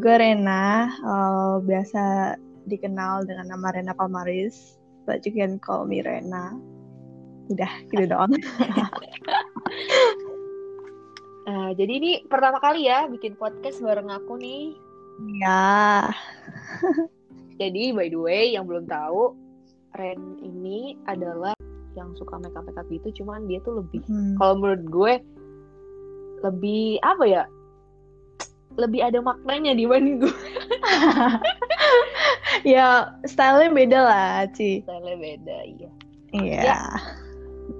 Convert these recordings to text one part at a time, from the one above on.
gue Rena, uh, biasa dikenal dengan nama Rena Palmaris, but you can call me Rena. Udah, gitu doang. uh, jadi ini pertama kali ya bikin podcast bareng aku nih. Ya. jadi by the way, yang belum tahu, Ren ini adalah yang suka makeup makeup gitu, cuman dia tuh lebih, hmm. kalau menurut gue lebih apa ya? Lebih ada maknanya dibanding gue. ya, stylenya beda lah, Ci. Stylenya beda, iya. Iya. Ya.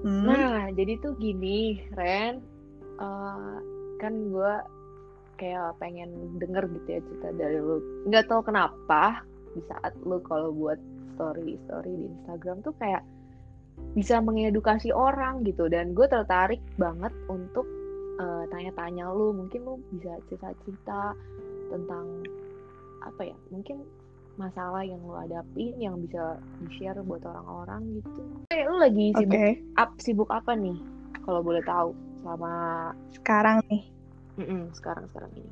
Hmm. Nah, jadi tuh gini, Ren. Uh, kan gue kayak pengen denger gitu ya cerita dari lu. Nggak tahu kenapa di saat lu kalau buat story story di Instagram tuh kayak bisa mengedukasi orang gitu dan gue tertarik banget untuk uh, tanya-tanya lu mungkin lu bisa cerita-cerita tentang apa ya mungkin masalah yang lu hadapin yang bisa di share buat orang-orang gitu. Eh, lu lagi sibuk okay. up sibuk apa nih? Kalau boleh tahu selama sekarang nih. Mm -mm, sekarang sekarang ini.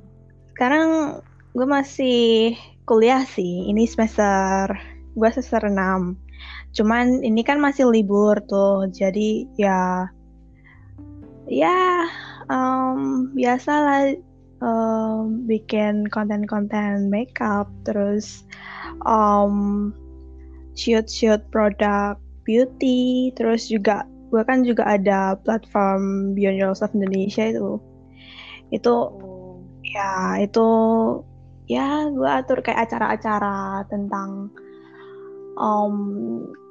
Sekarang gue masih kuliah sih. Ini semester gue semester 6. Cuman ini kan masih libur tuh. Jadi ya ya um, biasalah um, bikin konten-konten makeup terus um, shoot-shoot produk beauty terus juga gue kan juga ada platform Beyond Yourself Indonesia itu. Itu oh. ya itu ya gue atur kayak acara-acara tentang um,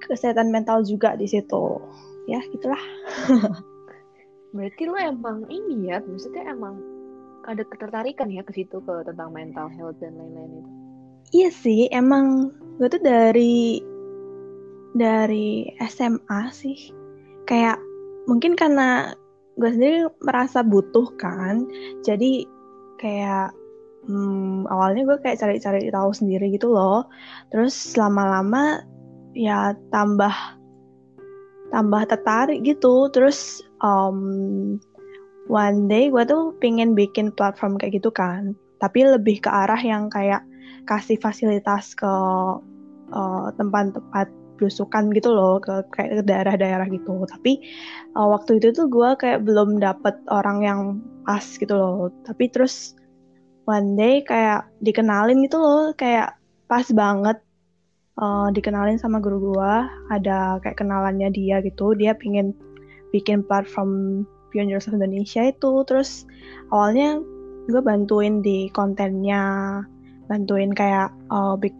kesehatan mental juga di situ. Ya gitulah Berarti lo emang ini ya, maksudnya emang ada ketertarikan ya ke situ ke tentang mental health dan lain-lain itu. Iya sih, emang gue tuh dari dari SMA sih. Kayak mungkin karena gue sendiri merasa butuh kan, jadi kayak hmm, awalnya gue kayak cari-cari tahu sendiri gitu loh. Terus lama-lama ya tambah tambah tertarik gitu. Terus um, one day gue tuh pengen bikin platform kayak gitu kan. Tapi lebih ke arah yang kayak kasih fasilitas ke uh, tempat-tempat belusukan gitu loh ke kayak ke daerah-daerah gitu. Tapi uh, waktu itu tuh gue kayak belum dapet orang yang pas gitu loh. Tapi terus one day kayak dikenalin gitu loh kayak pas banget uh, dikenalin sama guru gue ada kayak kenalannya dia gitu dia pingin bikin platform Beyond Yourself Indonesia itu. Terus awalnya gue bantuin di kontennya bantuin kayak uh, big,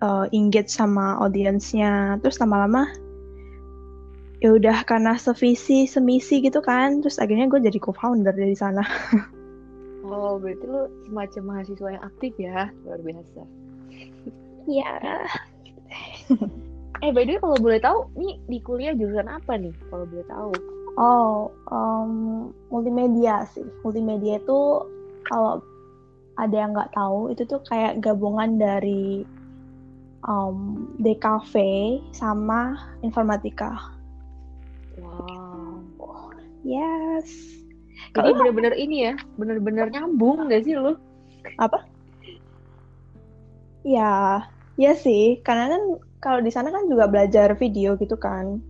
uh, engage sama audiensnya terus lama-lama ya udah karena sevisi semisi gitu kan terus akhirnya gue jadi co-founder dari sana. Oh berarti lu semacam mahasiswa yang aktif ya luar biasa. Ya Eh by the way kalau boleh tahu, nih di kuliah jurusan apa nih? Kalau boleh tahu. Oh, um, multimedia sih. Multimedia itu kalau ada yang nggak tahu, itu tuh kayak gabungan dari um, DKV sama informatika. Wow. Yes. Jadi bener-bener ini ya, bener-bener nyambung gak sih lu? Apa? Ya, ya sih. Karena kan kalau di sana kan juga belajar video gitu kan.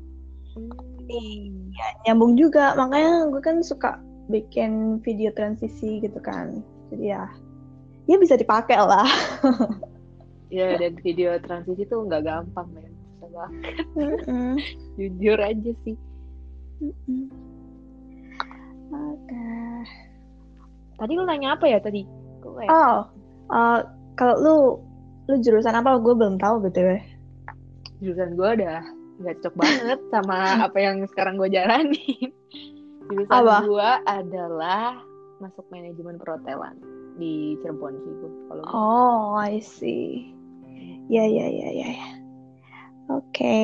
Hmm. ya nyambung juga. Makanya gue kan suka bikin video transisi gitu kan. Jadi ya ya bisa dipakai lah. Ya dan video transisi tuh nggak gampang men. Banget jujur aja sih. Oke. Okay. tadi lu nanya apa ya tadi? Oh uh, kalau lu lu jurusan apa? Gue belum tahu gitu ya jurusan gue udah nggak cocok banget sama apa yang sekarang gue jalani. Jurusan gue adalah masuk manajemen perhotelan di Cirebon sih gue. Kalau oh, I see. Ya ya ya ya. ya. Oke.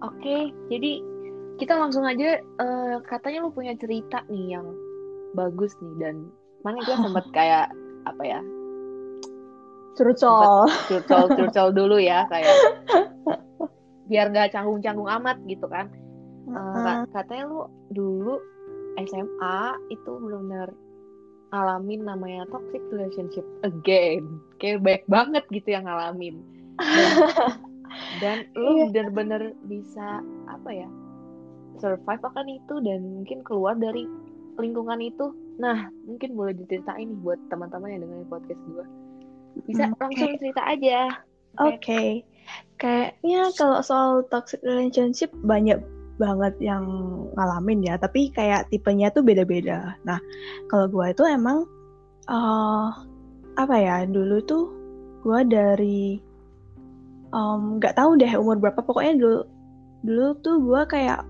Oke, jadi kita langsung aja. Uh, katanya lu punya cerita nih yang bagus nih dan mana gue sempat kayak apa ya? Curcol. Curcol, curcol dulu ya kayak. Biar gak canggung-canggung amat gitu kan. Uh, katanya lu dulu SMA itu benar-benar ngalamin namanya toxic relationship again. Kayak baik banget gitu yang ngalamin. Dan, dan lu Iya. bener-bener bisa apa ya survive akan itu dan mungkin keluar dari lingkungan itu. Nah mungkin boleh diceritain nih buat teman-teman yang dengerin podcast gue bisa Hmm, langsung cerita aja. Oke, kayaknya kalau soal toxic relationship banyak banget yang ngalamin ya, tapi kayak tipenya tuh beda-beda. Nah, kalau gua itu emang eh apa ya, dulu tuh gua dari nggak tahu deh umur berapa, pokoknya dulu dulu tuh gua kayak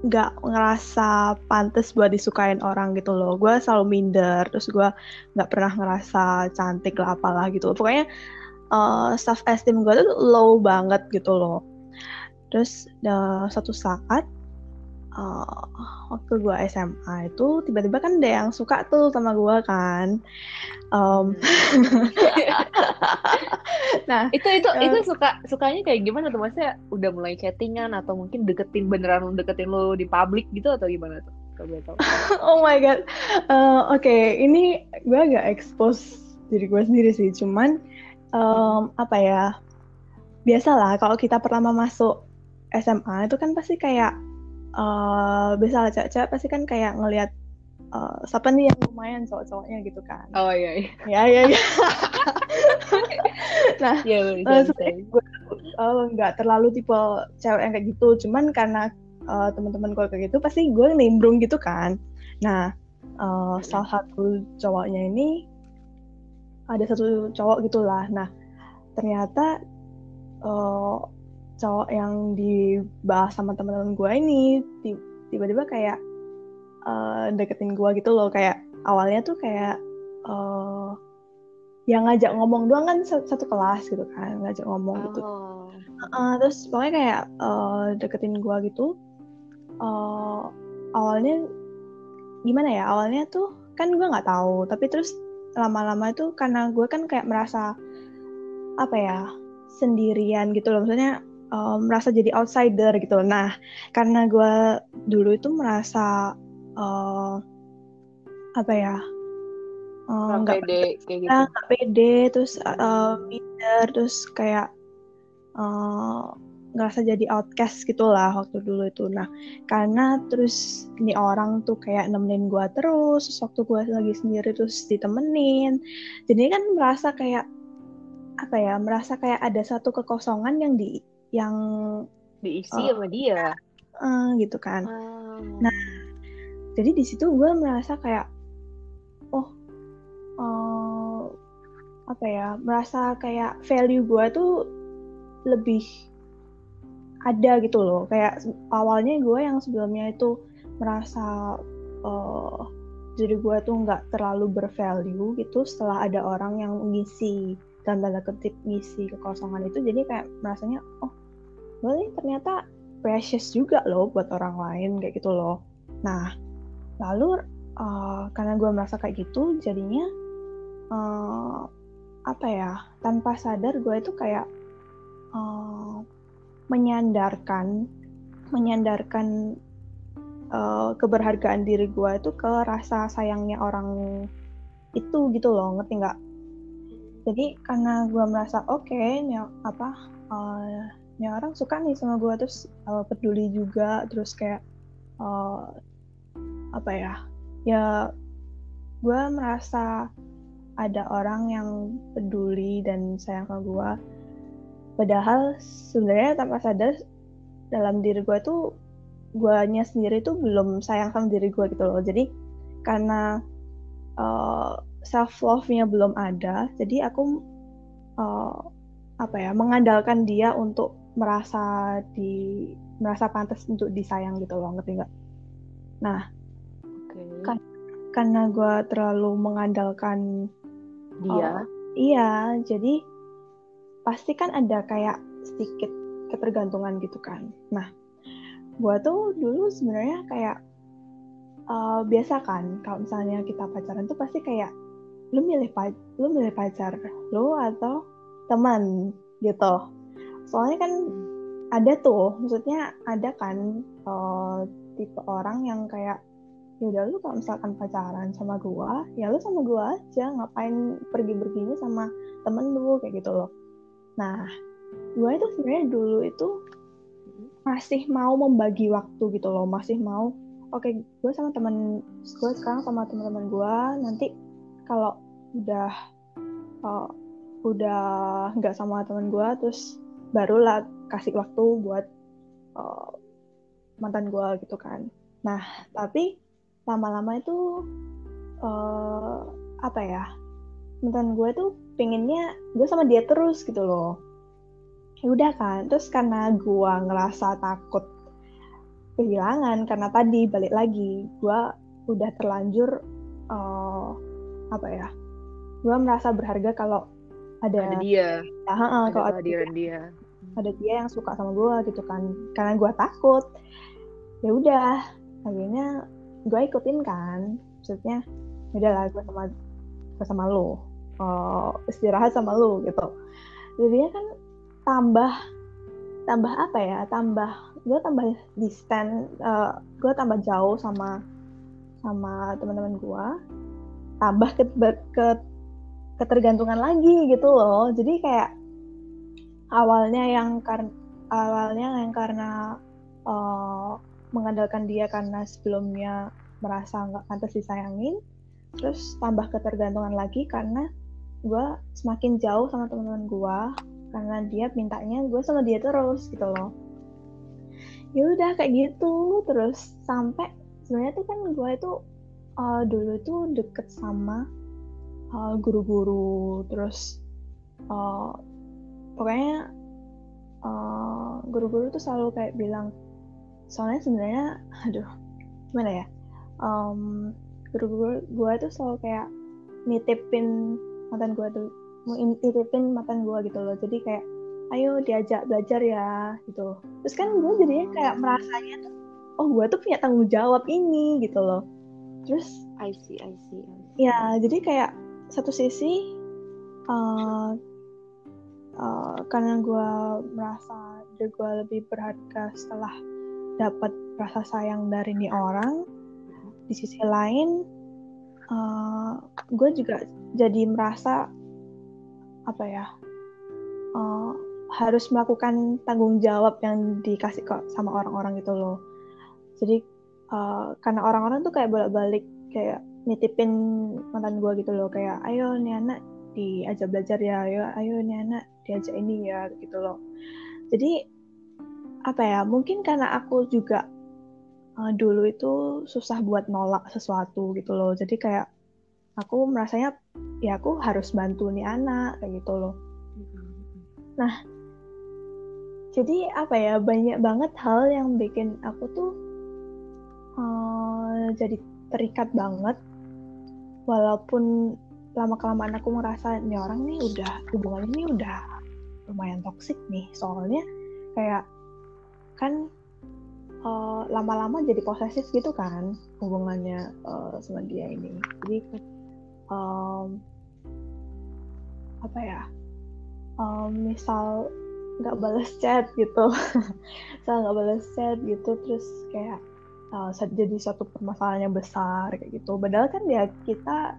nggak ngerasa pantas buat disukain orang gitu loh. Gua selalu minder, terus gua nggak pernah ngerasa cantik lah apalah gitu. Pokoknya uh, self esteem gue tuh low banget gitu loh. Terus uh, suatu saat uh, waktu gue SMA itu tiba-tiba kan ada yang suka tuh sama gue kan. Um, nah itu itu Eh. itu suka sukanya kayak gimana tuh maksudnya udah mulai chattingan atau mungkin deketin beneran deketin lo di publik gitu atau gimana tuh oh my god. Uh, Oke ini gue agak expose diri gue sendiri sih. Cuman um, apa ya? Biasalah kalau kita pertama masuk SMA itu kan pasti kayak uh, biasalah cewek-cewek pasti kan kayak ngelihat uh, siapa nih yang lumayan cowok-cowoknya gitu kan. oh iya iya Ya ya ya. nah, Iya, bisa, eh, bisa. sebenarnya gue uh, nggak terlalu tipe cewek yang kayak gitu. Cuman karena uh, teman-teman gue kayak gitu pasti gue nimbrung gitu kan. Nah, uh, salah satu cowoknya ini ada satu cowok gitulah. Nah, ternyata uh, cowok yang dibahas sama teman-teman gue ini ti- tiba-tiba kayak uh, deketin gue gitu loh. Kayak awalnya tuh kayak uh, yang ngajak ngomong doang kan satu, satu kelas gitu kan, ngajak ngomong gitu. oh Uh, terus pokoknya kayak uh, deketin gue gitu. Uh, awalnya gimana ya? Awalnya tuh kan gue nggak tahu, tapi terus lama-lama itu karena gue kan kayak merasa apa ya sendirian gitu loh, maksudnya uh, merasa jadi outsider gitu. Nah, karena gue dulu itu merasa uh, apa ya uh, nggak pede kayak gitu. nggak pede terus uh, minder terus kayak uh, ngerasa jadi outcast gitulah waktu dulu itu. Nah karena terus ini orang tuh kayak nemenin gua terus terus waktu gua lagi sendiri terus ditemenin. Jadi kan merasa kayak apa ya merasa kayak ada satu kekosongan yang di yang diisi Oh. sama dia eh, gitu kan Ah. Nah, jadi di situ gue merasa kayak oh eh, apa ya merasa kayak value gue tuh lebih ada gitu loh kayak awalnya gue yang sebelumnya itu merasa eh diri gue tuh nggak terlalu bervalue gitu setelah ada orang yang ngisi dan tanda kutip ngisi kekosongan itu jadi kayak merasanya oh gue nih ternyata precious juga loh buat orang lain kayak gitu loh Nah, lalu uh, karena gue merasa kayak gitu, jadinya uh, apa ya? Tanpa sadar gue itu kayak uh, menyandarkan, menyandarkan uh, keberhargaan diri gue itu ke rasa sayangnya orang itu gitu loh, ngerti nggak? Jadi karena gue merasa oke, nih apa? Uh, nih orang suka nih sama gue terus uh, peduli juga, terus kayak uh, apa ya ya gue merasa ada orang yang peduli dan sayang sama gue padahal sebenarnya tanpa sadar dalam diri gue tuh guanya sendiri tuh belum sayang sama diri gue gitu loh. Jadi karena self love nya belum ada jadi aku uh, apa ya mengandalkan dia untuk merasa di merasa pantas untuk disayang gitu loh ngerti nggak? Nah Oke. Kan- karena gue terlalu mengandalkan dia. Oh, iya jadi pasti kan ada kayak sedikit ketergantungan gitu kan. Nah gue tuh dulu sebenarnya kayak eh, biasa kan kalau misalnya kita pacaran tuh pasti kayak lu milih pa- lu milih pacar lu atau teman? gitu soalnya kan ada tuh maksudnya ada kan eh, tipe orang yang kayak ya udah lu kalau misalkan pacaran sama gua ya lu sama gua aja ngapain pergi perginya sama temen lu kayak gitu loh. Nah gua itu sebenarnya dulu itu masih mau membagi waktu gitu loh masih mau oke okay, gue sama temen gue sekarang sama teman-teman gue nanti kalau udah uh, udah nggak sama teman gue terus barulah kasih waktu buat uh, mantan gue gitu kan. Nah tapi lama-lama itu uh, apa ya mantan gue tuh pengennya gue sama dia terus gitu loh. Ya udah kan terus karena gue ngerasa takut kehilangan karena tadi balik lagi gue udah terlanjur uh, apa ya gue merasa berharga kalau ada, ada dia. Ya, uh, ada kalau ada dia, dia ada dia yang suka sama gue gitu kan. Karena gue takut. Ya udah akhirnya gue ikutin kan. Maksudnya ya udahlah gue sama gue sama lo uh, istirahat sama lo gitu. Jadinya kan tambah tambah apa ya tambah gue tambah distant uh, gue tambah jauh sama sama teman-teman gue tambah ke, ke ketergantungan lagi gitu loh. Jadi kayak awalnya yang karena awalnya yang karena uh, mengandalkan dia karena sebelumnya merasa nggak pantas disayangin terus tambah ketergantungan lagi karena gue semakin jauh sama teman-teman gue karena dia mintanya gue sama dia terus gitu loh. Ya udah kayak gitu. Terus sampai sebenarnya tuh kan gue itu uh, dulu tuh deket sama uh, guru-guru terus uh, pokoknya uh, guru-guru tuh selalu kayak bilang soalnya sebenarnya aduh gimana ya um, guru-guru gue tuh selalu kayak nitipin mantan gue tuh mau nitipin mantan gue gitu loh. Jadi kayak ayo diajak belajar ya gitu. Terus kan gue jadinya kayak merasanya tuh oh gue tuh punya tanggung jawab ini gitu loh. Terus I see I see, I see. ya jadi kayak satu sisi uh, uh, karena gue merasa diri gue lebih berharga setelah dapat rasa sayang dari nih orang. Di sisi lain uh, gue juga jadi merasa apa ya uh, harus melakukan tanggung jawab yang dikasih kok sama orang-orang gitu loh. Jadi uh, karena orang-orang tuh kayak bolak-balik kayak nitipin mantan gue gitu loh. Kayak ayo nih anak diajak belajar ya ayo ayo nih anak diajak ini ya gitu loh. Jadi apa ya mungkin karena aku juga uh, dulu itu susah buat nolak sesuatu gitu loh. Jadi kayak aku merasanya ya aku harus bantu nih anak kayak gitu loh. Nah jadi apa ya banyak banget hal yang bikin aku tuh uh, jadi terikat banget. Walaupun lama kelamaan aku merasa ini orang nih udah hubungan ini udah lumayan toksik nih. Soalnya kayak kan eh, lama-lama jadi posesif gitu kan hubungannya uh, sama dia ini. Jadi um, apa ya um, misal nggak balas chat gitu. Misal nggak balas chat gitu terus kayak uh, jadi suatu permasalahan yang besar kayak gitu. Padahal kan ya kita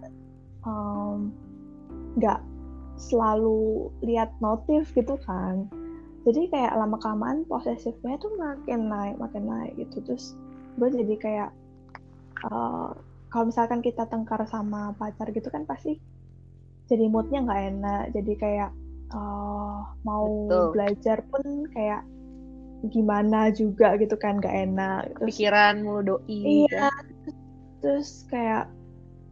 nggak um, selalu lihat notif gitu kan. Jadi kayak lama kelamaan posesifnya tuh makin naik, makin naik gitu. Terus gue jadi kayak uh, kalau misalkan kita tengkar sama pacar gitu kan pasti jadi moodnya nggak enak. Jadi kayak uh, mau Betul. belajar pun kayak gimana juga gitu kan gak enak terus, pikiran mulu doi iya kan? terus kayak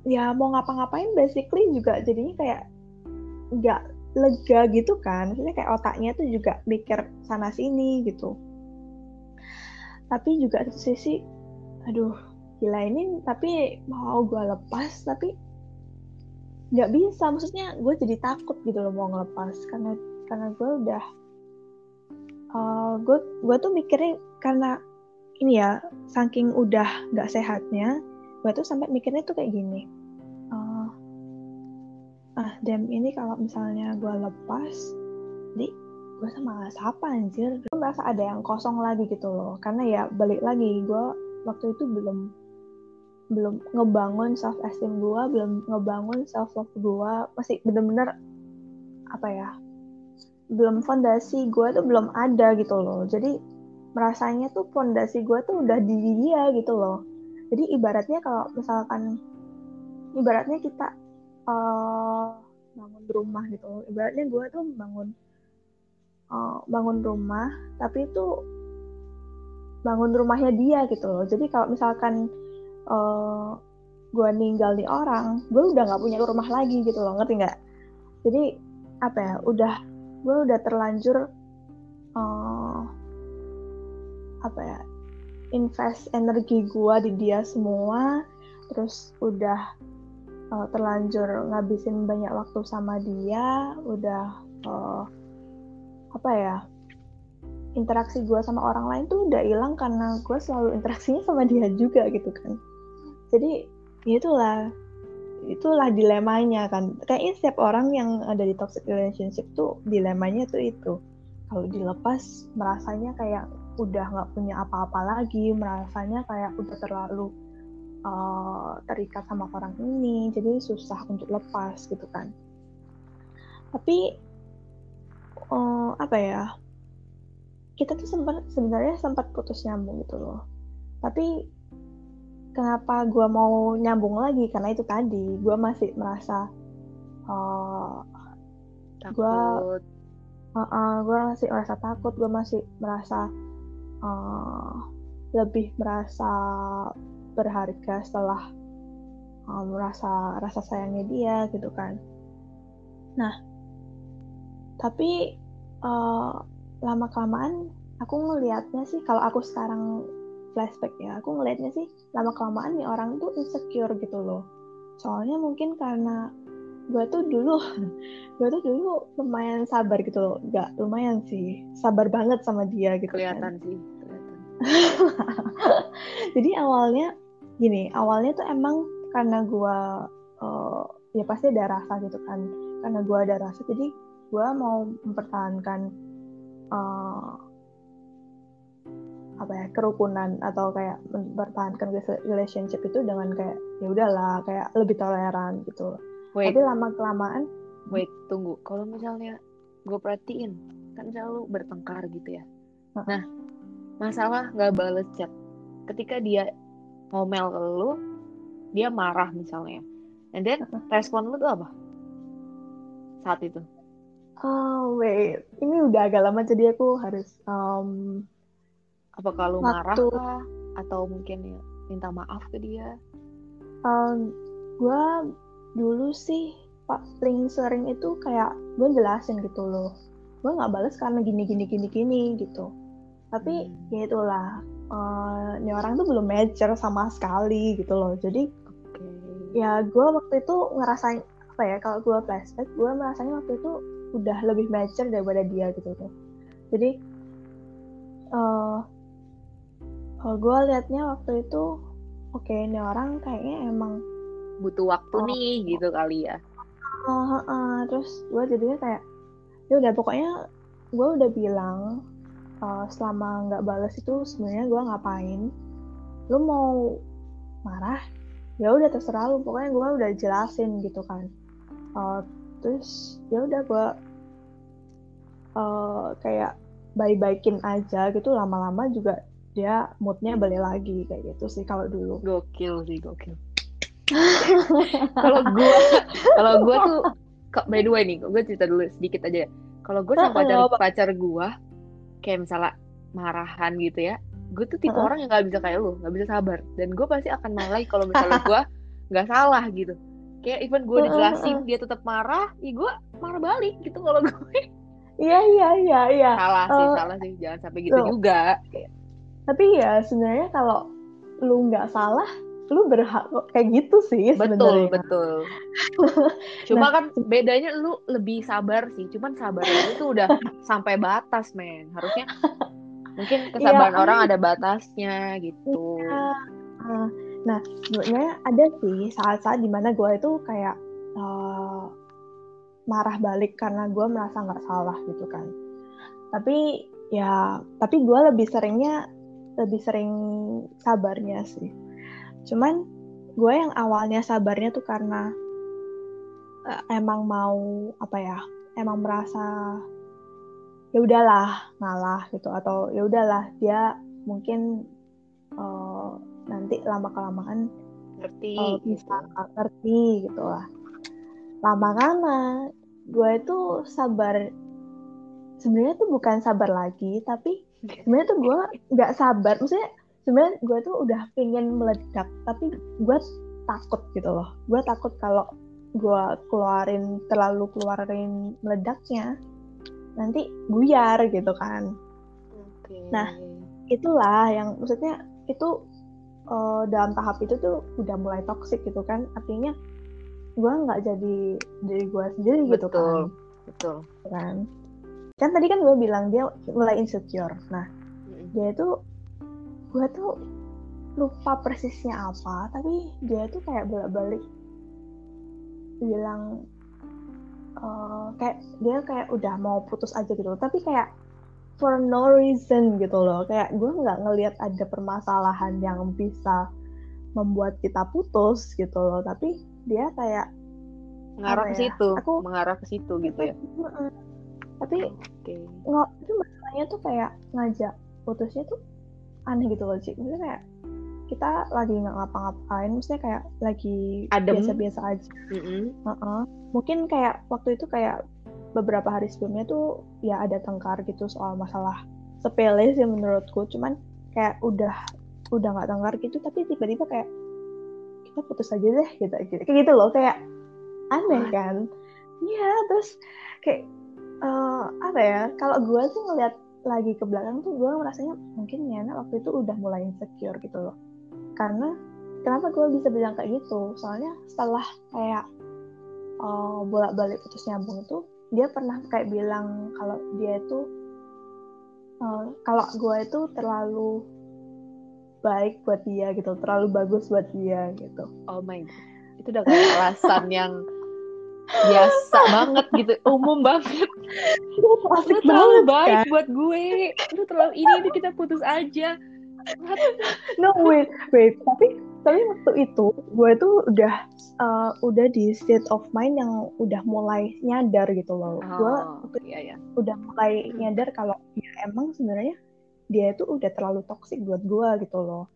ya mau ngapa-ngapain basically juga jadinya kayak nggak lega gitu kan. Maksudnya kayak otaknya tuh juga mikir sana sini gitu. Tapi juga satu sisi aduh gila ini tapi mau gue lepas tapi nggak bisa. Maksudnya gue jadi takut gitu loh mau ngelepas karena karena gue udah uh, gue tuh mikirnya karena ini ya saking udah nggak sehatnya gue tuh sampai mikirnya tuh kayak gini ah dem ini kalau misalnya gue lepas di gue sama siapa anjir? Gue merasa ada yang kosong lagi gitu loh. Karena ya balik lagi gue waktu itu belum belum ngebangun self esteem gue belum ngebangun self love gue masih bener-bener apa ya belum fondasi gue tuh belum ada gitu loh. Jadi merasanya tuh fondasi gue tuh udah di dia gitu loh. Jadi ibaratnya kalau misalkan ibaratnya kita uh, bangun rumah gitu. Ibaratnya gue tuh bangun uh, bangun rumah tapi itu bangun rumahnya dia gitu loh. Jadi kalau misalkan uh, eh, gue ninggal di orang gue udah nggak punya rumah lagi gitu loh. Ngerti nggak? Jadi apa ya udah gue udah terlanjur uh, apa ya invest energi gue di dia semua terus udah uh, terlanjur ngabisin banyak waktu sama dia udah uh, apa ya interaksi gue sama orang lain tuh udah hilang karena gue selalu interaksinya sama dia juga gitu kan. Jadi ya itulah itulah dilemanya kan. Kayaknya setiap orang yang ada di toxic relationship tuh dilemanya tuh itu. Kalau dilepas merasanya kayak udah nggak punya apa-apa lagi merasanya kayak udah terlalu uh, terikat sama orang ini jadi susah untuk lepas gitu kan. Tapi uh, apa ya kita tuh sempat sebenarnya sempat putus nyambung gitu loh. Tapi kenapa gue mau nyambung lagi? Karena itu tadi gue masih merasa uh, gue uh, uh, gue masih merasa takut gue masih merasa uh, lebih merasa berharga setelah uh, merasa rasa sayangnya dia gitu kan nah tapi uh, lama kelamaan aku ngelihatnya sih kalau aku sekarang flashback ya aku ngelihatnya sih lama kelamaan nih orang tuh insecure gitu loh soalnya mungkin karena gue tuh dulu gue tuh dulu lumayan sabar gitu loh nggak lumayan sih sabar banget sama dia gitu kan. kelihatan kan. sih jadi awalnya gini awalnya tuh emang karena gue uh, ya pasti ada rasa gitu kan. Karena gue ada rasa jadi gue mau mempertahankan uh, apa ya kerukunan atau kayak mempertahankan relationship itu dengan kayak ya udahlah kayak lebih toleran gitu. Wait. tapi lama kelamaan wait tunggu. Kalau misalnya gue perhatiin kan selalu bertengkar gitu ya. Uh nah masalah nggak bales chat. Ketika dia ngomel ke lu dia marah misalnya and then uh -huh. respon lu tuh apa saat itu oh wait ini udah agak lama jadi aku harus um, apa kalau marah kah? Atau mungkin ya minta maaf ke dia? Um, gue dulu sih paling sering itu kayak gue jelasin gitu loh. Gue nggak balas karena gini gini gini gini gitu. Tapi hmm. ya itulah. Uh, ini orang tuh belum mature sama sekali gitu loh. Jadi okay. ya gue waktu itu ngerasain apa ya kalau gue flashback gue merasanya waktu itu udah lebih mature daripada dia gitu loh. Jadi uh, kalau gue liatnya waktu itu oke okay, ini orang kayaknya emang butuh waktu oh, nih gitu kali ya uh, uh, uh, terus gue jadinya kayak ya udah pokoknya gue udah bilang uh, selama nggak balas itu sebenarnya gue ngapain? Lu mau marah? Ya udah terserah lu. Pokoknya gue udah jelasin gitu kan. Uh, terus ya udah gue uh, kayak baik-baikin aja gitu. Lama-lama juga dia moodnya balik lagi kayak gitu sih kalau dulu. Gokil sih gokil. Kalau gue kalau gue tuh by the way nih gue cerita dulu sedikit aja. Kalau gue sama pacar pacar gue kayak misalnya marahan gitu ya gue tuh tipe uh -huh. orang yang nggak bisa kayak lu nggak bisa sabar. Dan gue pasti akan marah kalau misalnya gue nggak salah gitu. Kayak even gue dijelasin uh -huh. dia tetap marah ya gue marah balik gitu kalau gue. Iya iya iya iya. Salah sih uh, salah sih. Jangan sampai gitu juga. Tapi ya sebenarnya kalau lu nggak salah lu berhak kayak gitu sih betul sebenernya. betul. Cuma nah, kan bedanya lu lebih sabar sih cuman sabar itu udah sampai batas men. Harusnya mungkin kesabaran ya, orang ada batasnya gitu. Ya. nah sebenarnya ada sih saat-saat di mana gue itu kayak uh, marah balik karena gue merasa nggak salah gitu kan. Tapi ya tapi gue lebih seringnya lebih sering sabarnya sih cuman gue yang awalnya sabarnya tuh karena uh, emang mau apa ya emang merasa ya udahlah ngalah gitu. Atau ya udahlah dia mungkin uh, nanti lama kelamaan ngerti. uh, bisa ngerti gitu lah. Lama lama gue itu sabar sebenarnya tuh bukan sabar lagi tapi sebenarnya tuh gue nggak sabar. Maksudnya sebenarnya gue tuh udah pengen meledak tapi gue takut gitu loh. Gue takut kalau gue keluarin terlalu keluarin meledaknya nanti buyar gitu kan. Okay. nah itulah yang maksudnya itu uh, dalam tahap itu tuh udah mulai toxic gitu kan. Artinya gue nggak jadi diri gue sendiri betul, gitu kan. betul. Kan? Kan tadi kan gue bilang dia mulai insecure. Nah hmm. dia itu gue tuh lupa persisnya apa tapi dia tuh kayak bolak-balik bilang uh, kayak dia kayak udah mau putus aja gitu. Tapi kayak for no reason gitu loh. Kayak gue nggak ngelihat ada permasalahan yang bisa membuat kita putus gitu loh. Tapi dia kayak mengarah ke ya, situ aku mengarah ke situ gitu ya? Tapi okay. nggak itu masalahnya tuh kayak ngajak putusnya tuh aneh gitu loh Cik. Maksudnya kayak kita lagi nggak ngapa-ngapain, maksudnya kayak lagi biasa-biasa aja. Mm -hmm. uh -uh. Mungkin kayak waktu itu kayak beberapa hari sebelumnya tuh ya ada tengkar gitu soal masalah sepele sih menurutku. Cuman kayak udah udah nggak tengkar gitu, tapi tiba-tiba kayak kita putus aja deh gitu, gitu. kayak gitu loh kayak aneh kan? Iya terus kayak uh, apa ya? Kalau gue sih ngeliat lagi ke belakang tuh gue merasanya mungkin Niana waktu itu udah mulai insecure gitu loh. Karena kenapa gue bisa bilang kayak gitu? Soalnya setelah kayak uh, bolak-balik putus nyambung itu dia pernah kayak bilang kalau dia itu uh, kalau gue itu terlalu baik buat dia gitu terlalu bagus buat dia gitu. Oh my god. Itu udah kayak alasan yang biasa banget gitu. Umum banget. Lu terlalu baik kan? buat gue. Lu terlalu ini itu kita putus aja. No wait wait. Tapi tapi waktu itu gue tuh udah uh, udah di state of mind yang udah mulai nyadar gitu loh. Oh, gue iya, iya. udah mulai hmm. nyadar kalau ya emang sebenarnya dia itu udah terlalu toksik buat gue gitu loh.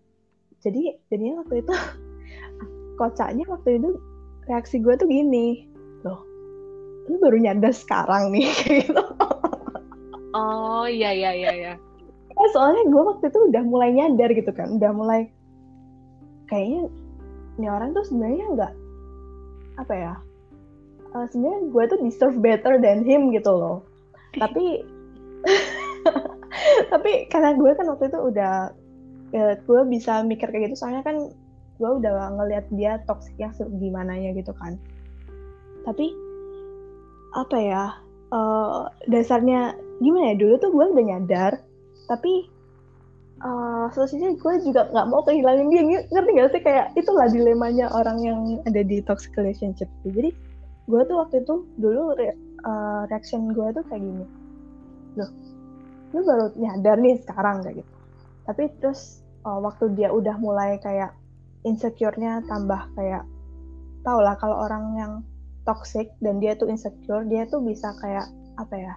Jadi jadinya waktu itu kocaknya waktu itu reaksi gue tuh gini lu baru nyadar sekarang nih gitu. Oh iya iya iya iya. Ya, soalnya gue waktu itu udah mulai nyadar gitu kan udah mulai kayaknya ini orang tuh sebenarnya nggak apa ya uh, sebenarnya gue tuh deserve better than him gitu loh. Tapi tapi karena gue kan waktu itu udah ya, gue bisa mikir kayak gitu soalnya kan gue udah ngelihat dia toxic yang gimana ya gitu kan. Tapi apa ya uh, dasarnya gimana ya dulu tuh gue udah nyadar tapi uh, solusinya gue juga nggak mau kehilangan dia. Ngerti gak sih kayak itulah dilemanya orang yang ada di toxic relationship jadi gue tuh waktu itu dulu re uh, reaction gue tuh kayak gini. Loh lu baru nyadar nih sekarang kayak gitu. Tapi terus uh, waktu dia udah mulai kayak insecure-nya tambah kayak tau lah kalau orang yang toxic dan dia tuh insecure dia tuh bisa kayak apa ya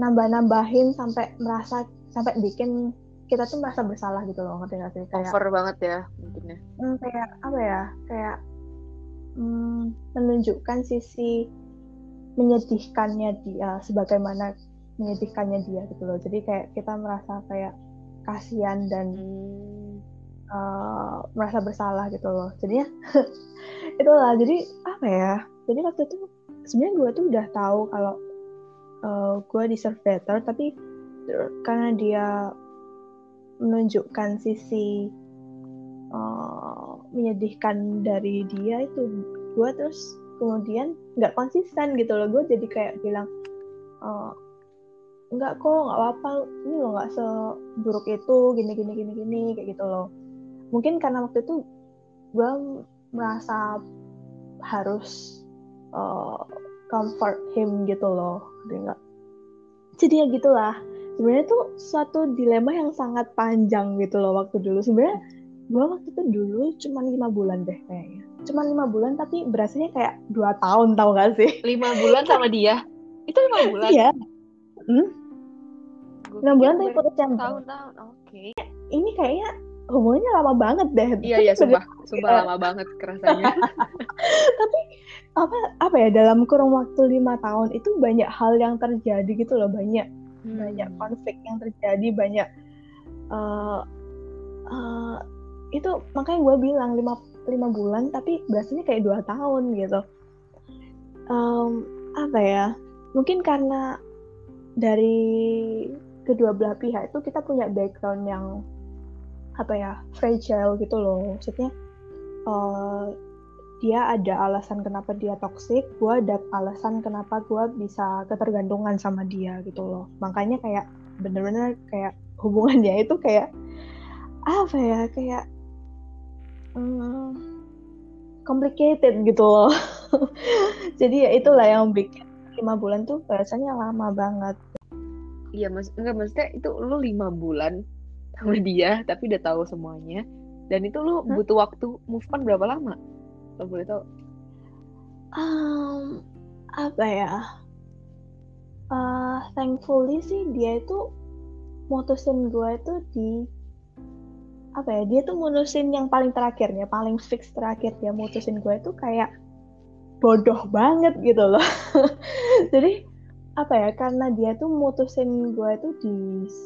nambah-nambahin sampai merasa sampai bikin kita tuh merasa bersalah gitu loh ngerti gak sih? Kayak over banget ya mungkin ya hmm, kayak apa ya kayak hmm, menunjukkan sisi menyedihkannya dia sebagaimana menyedihkannya dia gitu loh. Jadi kayak kita merasa kayak kasihan dan hmm. Uh, merasa bersalah gitu loh. Jadinya itulah jadi apa ya? Jadi waktu itu sebenarnya gue tuh udah tahu kalau uh, gue deserve better tapi karena dia menunjukkan sisi uh, menyedihkan dari dia itu gue terus kemudian nggak konsisten gitu loh. Gue jadi kayak bilang uh, nggak kok nggak apa-apa. Ini lo nggak seburuk itu. Gini gini gini gini kayak gitu loh mungkin karena waktu itu gue merasa harus uh, comfort him gitu loh. Enggak jadi ya gitulah. Sebenarnya tuh suatu dilema yang sangat panjang gitu loh waktu dulu. Sebenarnya gue waktu itu dulu cuma lima bulan deh kayaknya. Cuma lima bulan tapi berasanya kayak dua tahun tau gak sih? Lima bulan sama dia? Itu lima bulan? Iya. Hmm? enam bulan tapi putus tahun tahun oke. Okay. ini kayaknya hubungannya lama banget deh. Iya iya sumpah. sumpah lama banget kerasanya. Tapi apa apa ya dalam kurung waktu lima tahun itu banyak hal yang terjadi gitu loh banyak hmm. banyak konflik yang terjadi banyak uh, uh, itu makanya gue bilang lima lima bulan tapi berasanya kayak dua tahun gitu. Um, apa ya mungkin karena dari kedua belah pihak itu kita punya background yang apa ya fragile gitu loh maksudnya uh, dia ada alasan kenapa dia toxic, gue ada alasan kenapa gue bisa ketergantungan sama dia gitu loh. Makanya kayak bener-bener kayak hubungannya itu kayak apa ya kayak hmm, complicated gitu loh. Jadi ya itulah yang bikin lima bulan tuh rasanya lama banget. Iya mas, enggak maksudnya itu lu lima bulan sama dia tapi udah tahu semuanya dan itu lu huh? butuh waktu move on berapa lama? Lo boleh tahu? Um, apa ya? Uh, thankfully sih dia itu mutusin gue itu di apa ya dia tuh mutusin yang paling terakhirnya paling fix terakhir dia mutusin gue itu kayak bodoh banget gitu loh jadi apa ya karena dia tuh mutusin gue itu di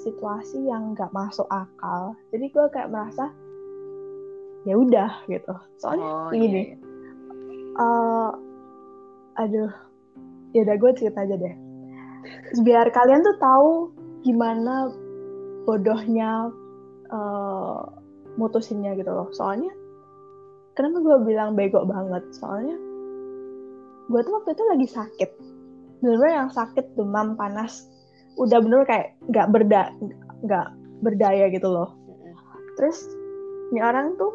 situasi yang nggak masuk akal. Jadi gue kayak merasa ya udah gitu. Soalnya oh, gini iya, iya. Uh, aduh. Ya udah gue cerita aja deh. Biar kalian tuh tahu gimana bodohnya uh, mutusinnya gitu loh. Soalnya kenapa gue bilang bego banget? Soalnya gue tuh waktu itu lagi sakit bener-bener yang sakit demam panas udah bener kayak nggak berda nggak berdaya gitu loh. Terus ini orang tuh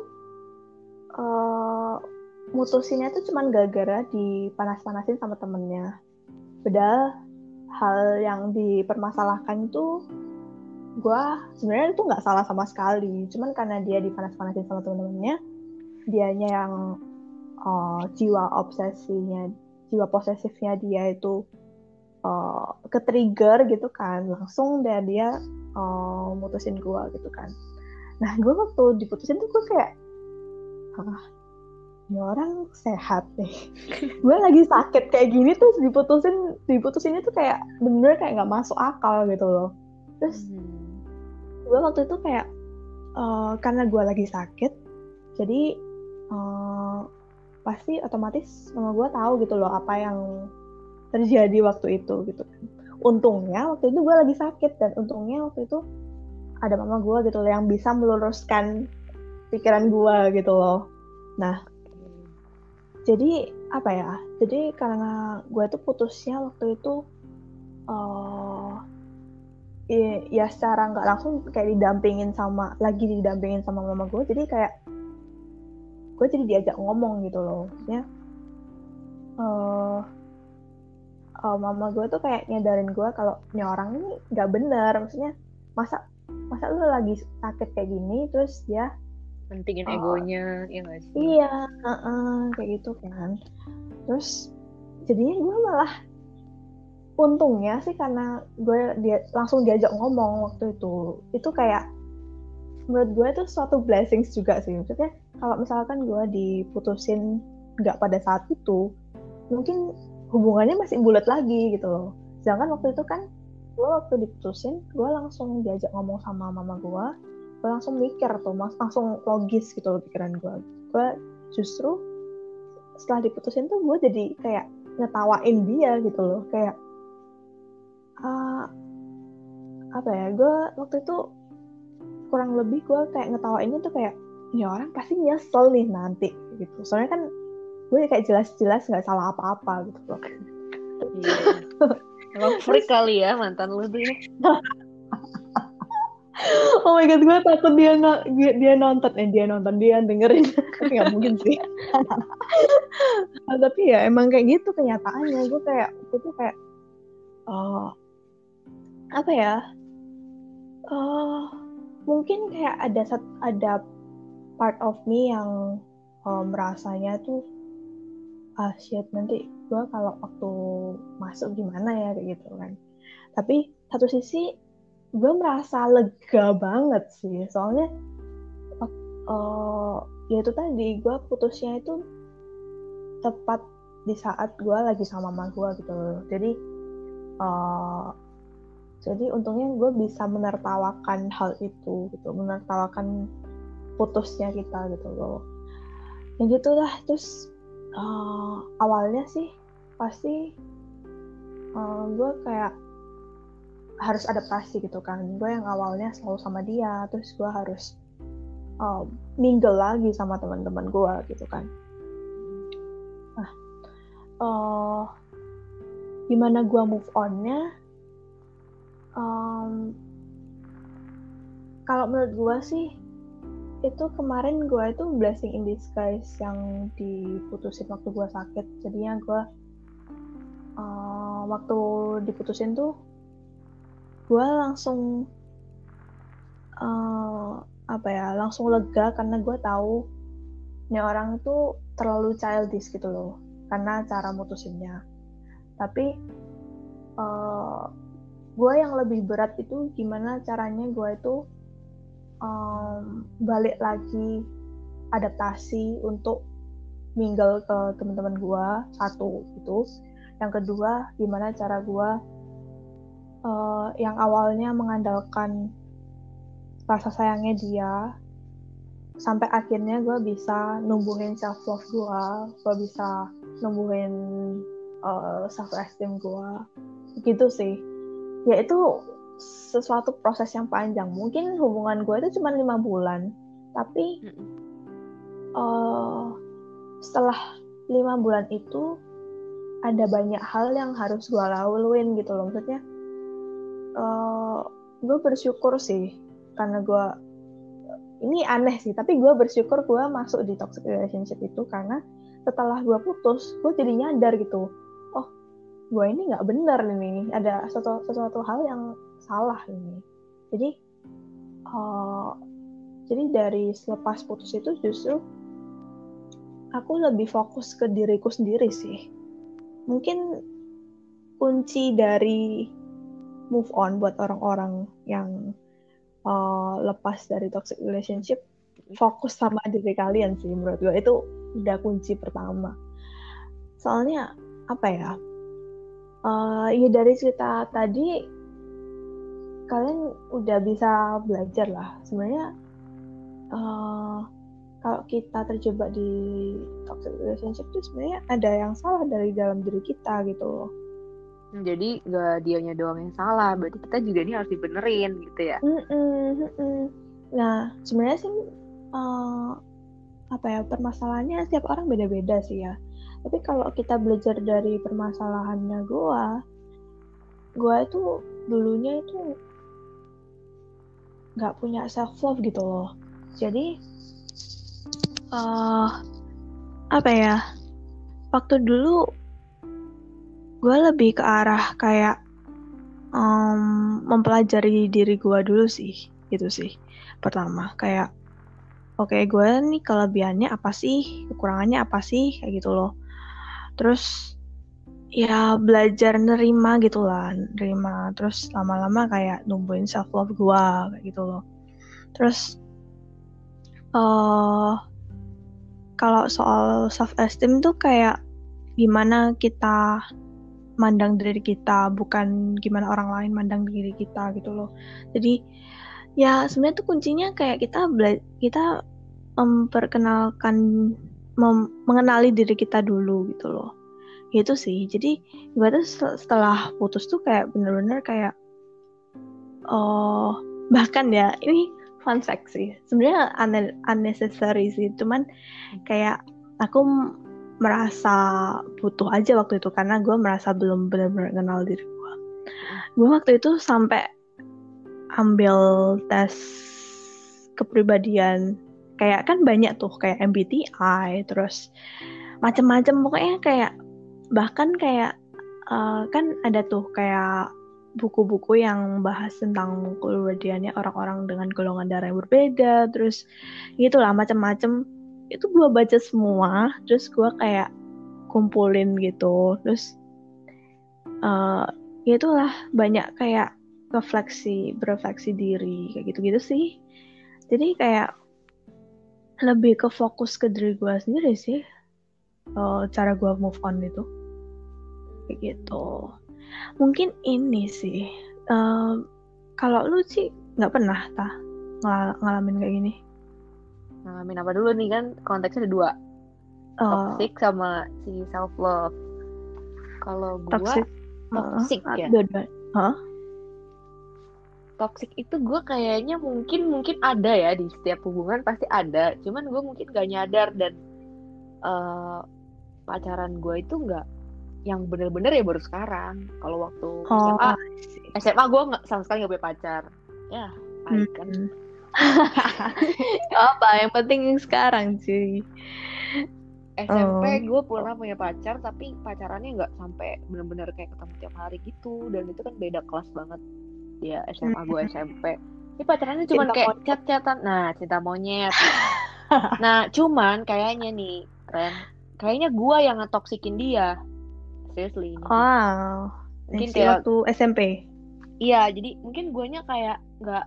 uh, mutusinnya tuh cuman gara-gara dipanas-panasin sama temennya. Padahal hal yang dipermasalahkan tuh gue sebenarnya itu nggak salah sama sekali. Cuman karena dia dipanas-panasin sama temen-temennya dianya yang uh, jiwa obsesinya jiwa posesifnya dia itu uh, ke trigger gitu kan. Langsung deh dia uh, mutusin gue gitu kan. Nah gue waktu diputusin tuh gue kayak ah ini orang sehat deh gue lagi sakit kayak gini tuh diputusin diputusinnya tuh kayak bener kayak nggak masuk akal gitu loh. Terus hmm. gue waktu itu kayak uh, karena gue lagi sakit jadi uh, pasti otomatis mama gue tahu gitu loh apa yang terjadi waktu itu gitu kan. Untungnya waktu itu gue lagi sakit dan untungnya waktu itu ada mama gue gitu loh yang bisa meluruskan pikiran gue gitu loh. Nah jadi apa ya jadi karena gue tuh putusnya waktu itu uh, ya, ya secara nggak langsung kayak didampingin sama lagi didampingin sama mama gue jadi kayak gue jadi diajak ngomong gitu loh. Maksudnya uh, uh, mama gue tuh kayak nyadarin gue kalau ini orang ini nggak bener. Maksudnya masa masa lu lagi sakit kayak gini terus dia pentingin uh, egonya ya gak sih? Iya uh -uh, kayak gitu kan. Terus jadinya gue malah untungnya sih karena gue dia langsung diajak ngomong waktu itu. Itu kayak menurut gue itu suatu blessings juga sih. Maksudnya kalau misalkan gue diputusin nggak pada saat itu mungkin hubungannya masih bulat lagi gitu loh. Sedangkan waktu itu kan gue waktu diputusin gue langsung diajak ngomong sama mama gue gue langsung mikir tuh langsung logis gitu loh pikiran gue gue justru setelah diputusin tuh gue jadi kayak ngetawain dia gitu loh. Kayak uh, apa ya gue waktu itu kurang lebih gue kayak ngetawainnya tuh kayak ini orang pasti nyesel nih nanti gitu. Soalnya kan gue kayak jelas-jelas nggak salah apa-apa gitu loh. Iya. emang freak kali ya mantan lu tuh ya. Oh my god gue takut dia nggak dia, dia nonton. Eh dia nonton dia dengerin. Tapi nggak mungkin sih. Tapi ya emang kayak gitu kenyataannya. Gue kayak itu kayak oh apa ya? Uh, mungkin kayak ada ada part of me yang um, merasanya tuh ah shit nanti gue kalau waktu masuk gimana ya? kayak gitu kan. Tapi satu sisi gue merasa lega banget sih. Soalnya uh, ya itu tadi gue putusnya itu tepat di saat gue lagi sama mama gue gitu loh. Jadi uh, jadi untungnya gue bisa menertawakan hal itu gitu menertawakan putusnya kita gitu loh. Ya gitulah terus uh, awalnya sih pasti uh, gue kayak harus adaptasi gitu kan. Gue yang awalnya selalu sama dia terus gue harus uh, mingle lagi sama teman-teman gue gitu kan. Nah uh, gimana gue move onnya? Um, kalau menurut gue sih itu kemarin gue itu blessing in disguise yang diputusin waktu gue sakit. Jadinya gue uh, waktu diputusin tuh gue langsung uh, apa ya langsung lega karena gue tahu ini orang tuh terlalu childish gitu loh karena cara mutusinnya. Tapi uh, gue yang lebih berat itu gimana caranya gue itu um, balik lagi adaptasi untuk mingle ke teman-teman gue satu itu yang kedua gimana cara gue uh, yang awalnya mengandalkan rasa sayangnya dia sampai akhirnya gue bisa numbuhin self love gue gue bisa numbuhin uh, self esteem gue gitu sih. Ya itu sesuatu proses yang panjang. Mungkin hubungan gue itu cuma lima bulan, tapi uh, setelah lima bulan itu ada banyak hal yang harus gue laluin gitu loh. Maksudnya, uh, gue bersyukur sih karena gue ini aneh sih, tapi gue bersyukur gue masuk di toxic relationship itu karena setelah gue putus, gue jadi nyadar gitu, oh gue ini nggak bener nih, ada sesuatu, sesuatu hal yang salah ini. Jadi uh, jadi dari selepas putus itu justru aku lebih fokus ke diriku sendiri sih. Mungkin kunci dari move on buat orang-orang yang uh, lepas dari toxic relationship fokus sama diri kalian sih menurut gue itu udah kunci pertama. Soalnya apa ya? Uh, ya dari cerita tadi kalian udah bisa belajar lah. Sebenarnya uh, kalau kita terjebak di toxic relationship itu sebenarnya ada yang salah dari dalam diri kita gitu loh. Jadi gak dianya doang yang salah berarti kita juga ini harus dibenerin gitu ya? Mm -mm, mm -mm. nah sebenarnya sih uh, apa ya permasalahannya setiap orang beda-beda sih ya. Tapi kalau kita belajar dari permasalahannya gue gue itu dulunya itu nggak punya self love gitu loh. Jadi uh, apa ya waktu dulu gue lebih ke arah kayak um, mempelajari diri gue dulu sih gitu sih pertama. Kayak oke okay, gue nih kelebihannya apa sih kekurangannya apa sih kayak gitu loh. Terus ya belajar nerima gitu lah nerima. Terus lama-lama kayak numbuhin self love gue kayak gitu loh. Terus uh, kalau soal self esteem tuh kayak gimana kita mandang diri kita bukan gimana orang lain mandang diri kita gitu loh. Jadi ya sebenarnya tuh kuncinya kayak kita kita memperkenalkan mem mengenali diri kita dulu gitu loh itu sih. Jadi ibaratnya setelah putus tuh kayak bener-bener kayak oh bahkan ya ini fun fact sih. Sebenarnya unnecessary sih. Cuman kayak aku merasa butuh aja waktu itu karena gue merasa belum benar-benar kenal diri gue gue waktu itu sampai ambil tes kepribadian kayak kan banyak tuh kayak MBTI terus macam-macam pokoknya kayak bahkan kayak uh, kan ada tuh kayak buku-buku yang bahas tentang kepribadiannya orang-orang dengan golongan darah yang berbeda terus gitulah macam-macam itu gue baca semua terus gue kayak kumpulin gitu. Terus uh, ya itulah banyak kayak refleksi berefleksi diri kayak gitu-gitu sih. Jadi kayak lebih ke fokus ke diri gue sendiri sih uh, cara gue move on itu kayak gitu mungkin ini sih uh, kalau lu sih nggak pernah tah ngal ngalamin kayak gini? Ngalamin apa dulu nih kan konteksnya ada dua. Uh, toxic sama si self love kalau gue toxic, toxic uh, ya. dua-dua huh? toxic itu gue kayaknya mungkin mungkin ada ya di setiap hubungan pasti ada. Cuman gue mungkin gak nyadar dan uh, pacaran gue itu nggak yang bener-bener ya baru sekarang. Kalau waktu oh, SMA SMA gue nggak sama sekali nggak punya pacar. Ya kan. Hmm. apa yang penting sekarang sih SMP oh. gue pernah punya pacar tapi pacarannya nggak sampai bener-bener kayak ketemu tiap hari gitu. Dan itu kan beda kelas banget. Ya SMA gue SMP ini pacarannya cuma kayak chat-chatan nah cinta monyet. Nah cuman kayaknya nih Ren kayaknya gue yang ngetoksikin dia seriously wow. Mungkin kayak waktu SMP iya jadi mungkin guanya kayak nggak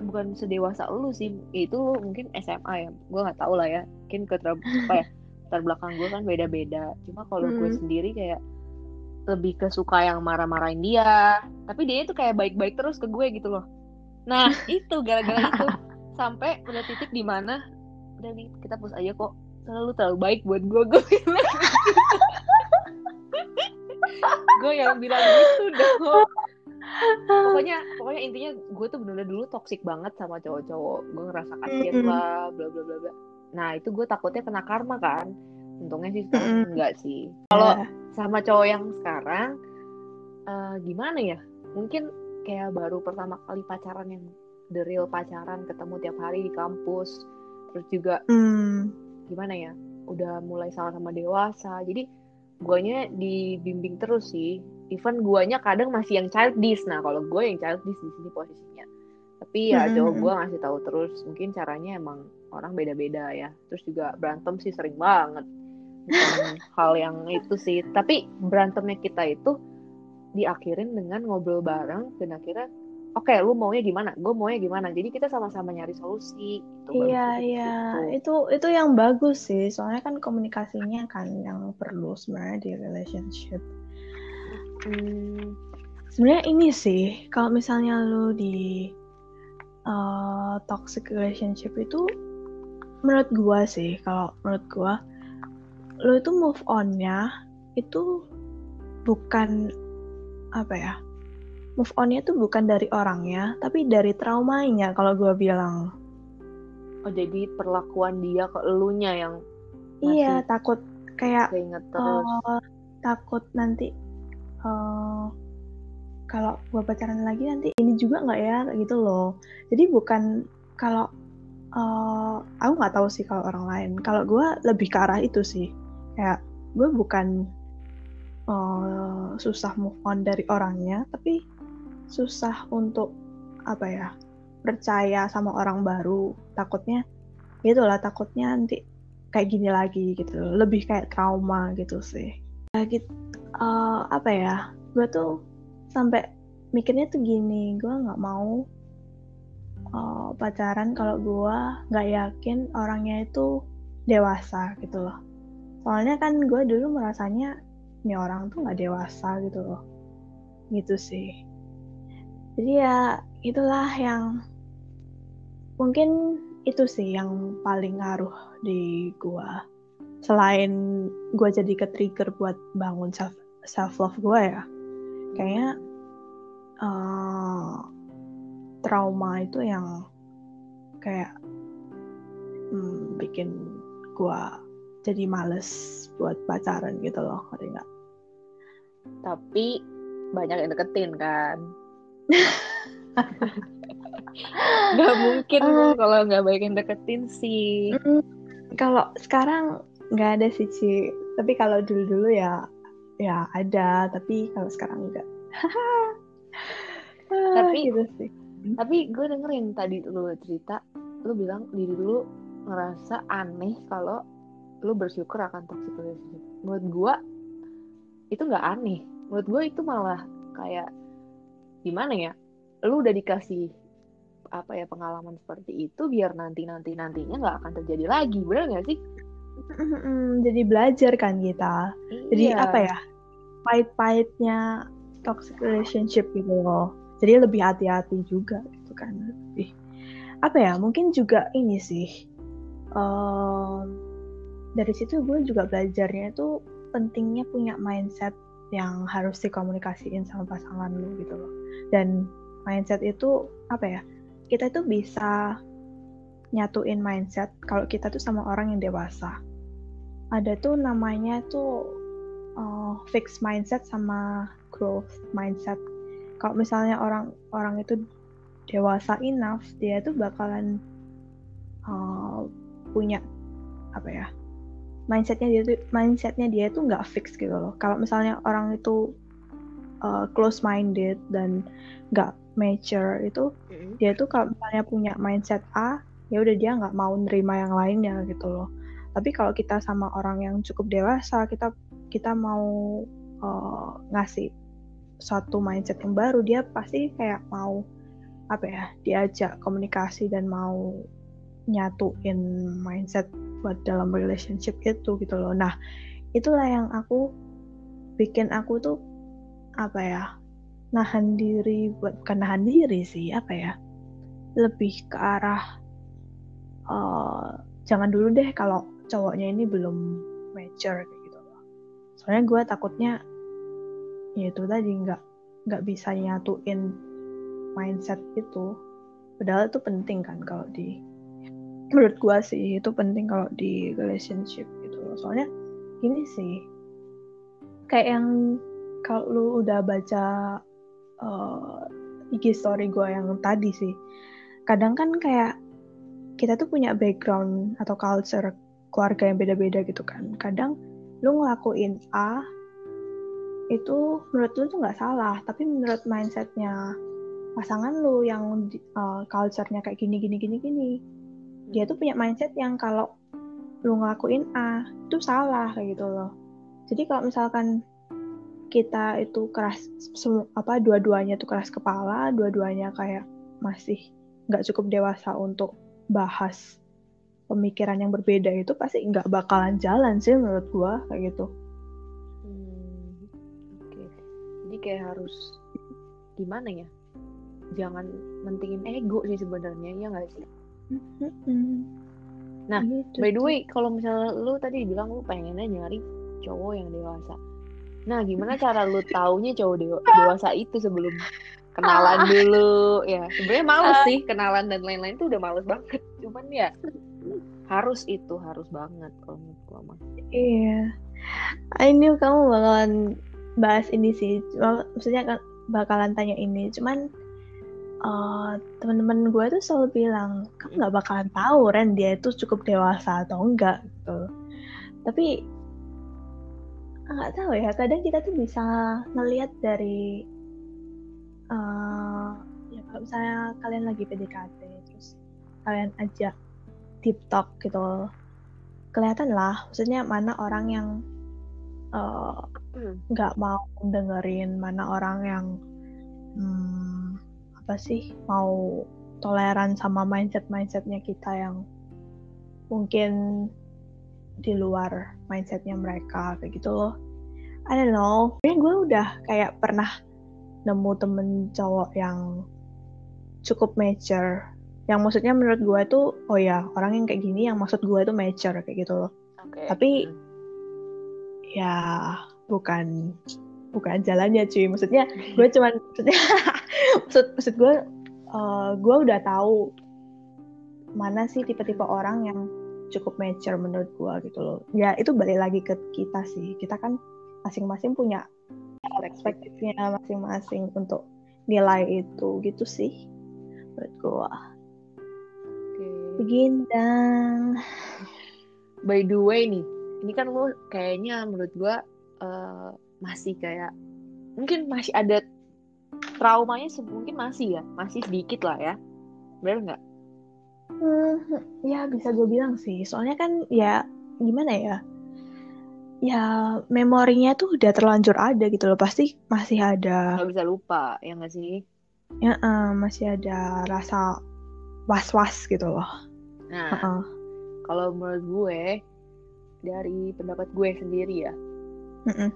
bukan sedewasa lu sih. Itu mungkin SMA ya. Gue nggak tahu lah ya. Mungkin ke apa ya terbelakang gue kan beda-beda. Cuma kalau hmm. gue sendiri kayak lebih ke suka yang marah-marahin dia. Tapi dia itu kayak baik-baik terus ke gue gitu loh. Nah itu gara-gara itu. Sampai udah titik di mana udah nih kita putus aja kok. Selalu terlalu baik buat gue gue gue yang bilang gitu dong. Pokoknya pokoknya intinya gue tuh bener-bener dulu toxic banget sama cowok-cowok. Gue ngerasa kasihan lah bla bla bla bla. Nah itu gue takutnya kena karma kan. Untungnya sih sekarang enggak sih. Kalau yeah sama cowok yang sekarang uh, gimana ya? Mungkin kayak baru pertama kali pacaran yang the real pacaran ketemu tiap hari di kampus. Terus juga mm. gimana ya? Udah mulai sama-sama dewasa. Jadi guanya dibimbing terus sih. Even guanya kadang masih yang childish. Nah kalau gue yang childish di sini posisinya. Tapi ya mm. cowok gue ngasih tahu terus. Mungkin caranya emang orang beda-beda ya. Terus juga berantem sih sering banget. Bukan hal yang itu sih. Tapi berantemnya kita itu diakhirin dengan ngobrol bareng. Dan akhirnya oke okay, lu maunya gimana? Gue maunya gimana? Jadi kita sama-sama nyari solusi gitu, iya iya. gitu. itu itu yang bagus sih. Soalnya kan komunikasinya kan yang perlu sebenarnya di relationship. Hmm, sebenarnya ini sih kalau misalnya lu di uh, toxic relationship itu menurut gua sih kalau menurut gua lo itu move onnya itu bukan apa ya move onnya itu bukan dari orangnya tapi dari traumanya kalau gue bilang. Oh jadi perlakuan dia ke elunya yang iya takut kayak terus. Uh, takut nanti uh, kalau gue pacaran lagi nanti ini juga nggak ya gitu loh. Jadi bukan kalau uh, aku nggak tahu sih kalau orang lain. Kalau gue lebih ke arah itu sih. Kayak gue bukan uh, susah move on dari orangnya tapi susah untuk apa ya percaya sama orang baru. Takutnya gitulah takutnya nanti kayak gini lagi gitu. Lebih kayak trauma gitu sih. Gitu uh, apa ya gue tuh sampai mikirnya tuh gini gue nggak mau uh, pacaran kalau gue nggak yakin orangnya itu dewasa gitu loh. Soalnya kan gue dulu merasanya ini orang tuh nggak dewasa gitu loh. Gitu sih jadi ya itulah yang mungkin itu sih yang paling ngaruh di gue selain gue jadi ke trigger buat bangun self self love gue ya kayaknya uh, trauma itu yang kayak hmm, bikin gue jadi males buat pacaran gitu loh ngerti nggak? Tapi banyak yang deketin kan nggak mungkin uh, kalau nggak banyak yang deketin sih. Kalau sekarang nggak ada sih Ci. Tapi kalau dulu dulu ya ya ada. Tapi kalau sekarang enggak tapi gitu sih. tapi gue dengerin tadi lu cerita lu bilang diri lu ngerasa aneh kalau lu bersyukur akan toxic relationship. Menurut gue itu nggak aneh. Menurut gue itu malah kayak gimana ya lu udah dikasih apa ya pengalaman seperti itu biar nanti nanti nantinya nggak akan terjadi lagi benar nggak sih? Jadi belajar kan kita. Jadi Iya. apa ya pahit-pahitnya toxic relationship gitu loh. Jadi lebih hati-hati juga gitu kan lebih apa ya mungkin juga ini sih em, dari situ gue juga belajarnya itu pentingnya punya mindset yang harus dikomunikasiin sama pasangan lu gitu loh dan mindset itu apa ya kita itu bisa nyatuin mindset kalau kita tuh sama orang yang dewasa ada tuh namanya tuh uh, fixed mindset sama growth mindset. Kalau misalnya orang orang itu dewasa enough, dia tuh bakalan uh, punya apa ya mindsetnya dia tuh mindsetnya dia tuh nggak fix gitu loh. Kalau misalnya orang itu uh, close minded dan nggak mature itu Mm-mm. dia tuh kalau misalnya punya mindset A ya udah dia nggak mau nerima yang lainnya gitu loh tapi kalau kita sama orang yang cukup dewasa kita kita mau uh, ngasih suatu mindset yang baru dia pasti kayak mau apa ya diajak komunikasi dan mau nyatuin mindset buat dalam relationship itu gitu loh nah itulah yang aku bikin aku tuh apa ya nahan diri buat bukan nahan diri sih apa ya lebih ke arah eh, jangan dulu deh kalau cowoknya ini belum mature kayak gitu loh. Soalnya gue takutnya ya itu tadi nggak nggak bisa nyatuin mindset itu. Padahal itu penting kan kalau di menurut gue sih itu penting kalau di relationship gitu loh. Soalnya gini sih kayak yang kalau lu udah baca uh, IG story gue yang tadi sih kadang kan kayak kita tuh punya background atau culture keluarga yang beda-beda gitu kan. Kadang lu ngelakuin A itu menurut lu tuh nggak salah tapi menurut mindsetnya pasangan lu yang uh, culture-nya kayak gini gini gini gini dia tuh punya mindset yang kalau lu ngelakuin A itu salah kayak gitu loh. Jadi kalau misalkan kita itu keras semu- apa dua-duanya tuh keras kepala dua-duanya kayak masih nggak cukup dewasa untuk bahas pemikiran yang berbeda itu pasti nggak bakalan jalan sih menurut gua kayak gitu Hmm, Oke. Jadi kayak harus gimana ya? Jangan mentingin ego sih sebenarnya, ya nggak sih? Nah, Gitu By the way, kalau misalnya lu tadi bilang lu pengennya nyari cowok yang dewasa. Nah, gimana cara lu taunya cowok dewa- dewasa itu sebelum kenalan dulu? Ya, sebenarnya males sih kenalan dan lain-lain tuh udah males banget. Cuman ya harus itu harus banget kalau menurut gua mah. Iya. I knew kamu bakalan bahas ini sih. Maksudnya kan bakalan tanya ini. Cuman eh, teman-teman gue tuh selalu bilang, kamu nggak bakalan tahu Ren dia itu cukup dewasa atau enggak gitu. Tapi nggak tahu ya. Kadang kita tuh bisa ngelihat dari eh, ya kalau misalnya kalian lagi PDKT terus kalian ajak deep talk gitu kelihatan lah maksudnya mana orang yang eh, Hmm. nggak mau dengerin mana orang yang hmm, apa sih mau toleran sama mindset mindsetnya kita yang mungkin di luar mindsetnya mereka kayak gitu loh. I don't know. Kayaknya gue udah kayak pernah nemu temen cowok yang cukup mature. Yang maksudnya menurut gue tuh oh ya orang yang kayak gini yang maksud gue tuh mature kayak gitu loh. Oke. Tapi- ya bukan bukan jalannya cuy. Maksudnya gue cuman maksudnya maksud maksud gue eh, gue udah tahu mana sih tipe-tipe orang yang cukup mature menurut gue gitu loh. Ya itu balik lagi ke kita sih. Kita kan masing-masing punya perspektifnya masing-masing untuk nilai itu gitu sih menurut gue Oke. begindang By the way nih, ini kan lu kayaknya menurut gua eh, masih kayak mungkin masih ada traumanya mungkin masih ya masih sedikit lah ya. Benar nggak hmm, ya bisa gue bilang sih. Soalnya kan ya gimana ya? Ya memorinya tuh udah terlanjur ada gitu loh. Pasti masih ada. Nggak bisa lupa ya nggak sih? Ya uh, masih ada rasa was was gitu loh. Nah uh -uh. kalau menurut gue dari pendapat gue sendiri ya. Mm -mm.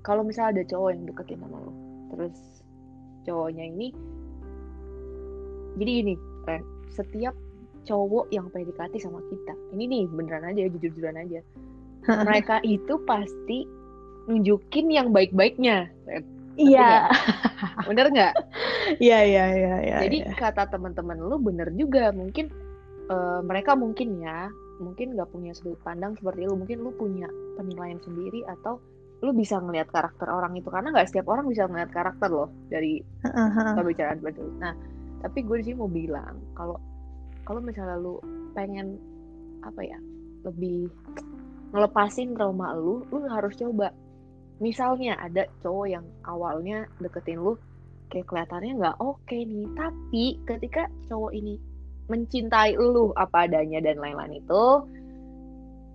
kalau misalnya ada cowok yang deketin sama lo terus cowoknya ini jadi ini Ren setiap cowok yang PDKT sama kita. Ini nih beneran aja jujur-jujuran aja. Mereka itu pasti nunjukin yang baik-baiknya. Iya. Bener nggak? Iya iya iya ya, jadi ya. kata teman-teman lu bener juga. Mungkin uh, mereka mungkin ya mungkin nggak punya sudut pandang seperti lu. Mungkin lu punya penilaian sendiri atau lu bisa ngelihat karakter orang itu. Karena nggak setiap orang bisa ngelihat karakter loh dari pembicaraan betul nah tapi gue di sini mau bilang kalau kalau misalnya lu pengen apa ya lebih ngelepasin trauma lu lu harus coba. Misalnya ada cowok yang awalnya deketin lu kayak kelihatannya nggak oke okay nih. Tapi ketika cowok ini mencintai lu apa adanya dan lain-lain itu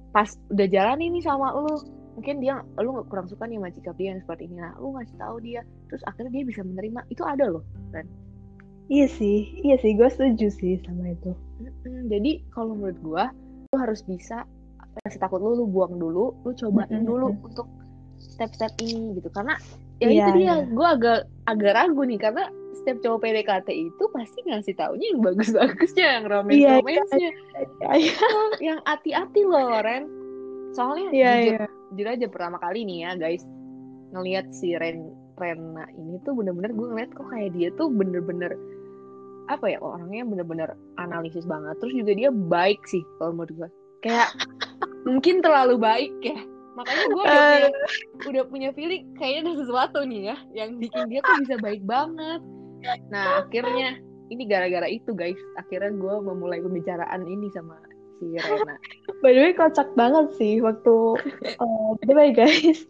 pas udah jalan ini sama lu mungkin dia lu kurang suka nih sama sikap dia yang seperti ini. Nah lu ngasih tahu dia terus akhirnya dia bisa menerima. Itu ada loh kan iya sih iya sih gue setuju sih sama itu jadi kalau menurut gue lu harus bisa rasa takut lu lu buang dulu lu cobain mm -hmm. dulu untuk step-step ini gitu karena ya yeah, itu dia yeah. gue agak agak ragu nih karena setiap cowok PDKT itu pasti ngasih taunya yang bagus-bagusnya yang romance-romansnya yeah, yeah, yeah. yang hati-hati loh Ren soalnya yeah, jujur, yeah. jujur aja pertama kali nih ya guys ngelihat si Ren Rena ini tuh bener-bener gue ngeliat kok kayak dia tuh bener-bener apa ya orangnya bener-bener analisis banget terus juga dia baik sih kalau menurut gue kayak mungkin terlalu baik ya. Makanya gue udah punya, udah punya feeling kayaknya ada sesuatu nih ya yang bikin dia tuh bisa baik banget. Nah akhirnya ini gara-gara itu guys. Akhirnya gue memulai pembicaraan ini sama si Rena. By the way kocak banget sih waktu uh, by the way guys.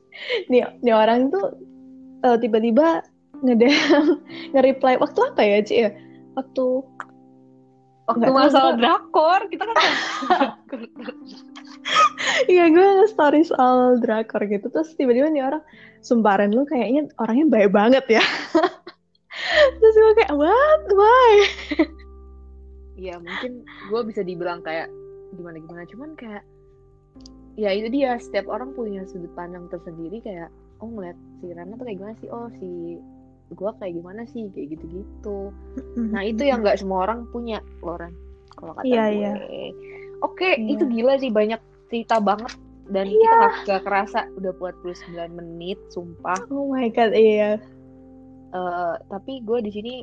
Nih nih orang tuh uh, tiba-tiba ngedem nge-reply. Waktu apa ya Ci ya waktu waktu masalah drakor kita kan Iya gue nge-story soal drakor gitu. Terus tiba-tiba nih orang Sumparin lu kayaknya orangnya baik banget ya. Terus gue kayak what? Why? Iya mungkin gue bisa dibilang kayak Gimana-gimana? Cuman kayak Ya itu dia Setiap orang punya sudut pandang tersendiri Kayak Oh ngeliat si Rana tuh kayak gimana sih? Oh si gue kayak gimana sih Kayak gitu-gitu Nah itu yang gak semua orang punya Loren Kalau kata iya, gue iya. Oke, okay, iya. itu gila sih banyak cerita banget dan iya. kita gak, gak kerasa udah buat 49 menit, sumpah. Oh my god, iya. Uh, tapi gue di sini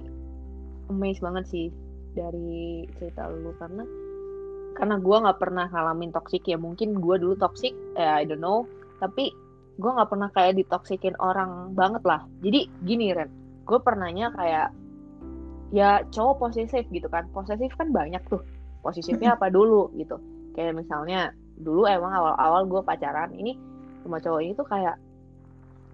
amazed banget sih dari cerita lu karena karena gue nggak pernah ngalamin toxic ya mungkin gue dulu toxic ya I don't know tapi gue nggak pernah kayak ditoksikin orang banget lah. Jadi gini Ren. Gue pernahnya kayak ya cowok posesif gitu kan. Posesif kan banyak tuh. Posesifnya apa dulu gitu. Kayak misalnya dulu emang awal-awal gue pacaran ini sama cowok ini tuh kayak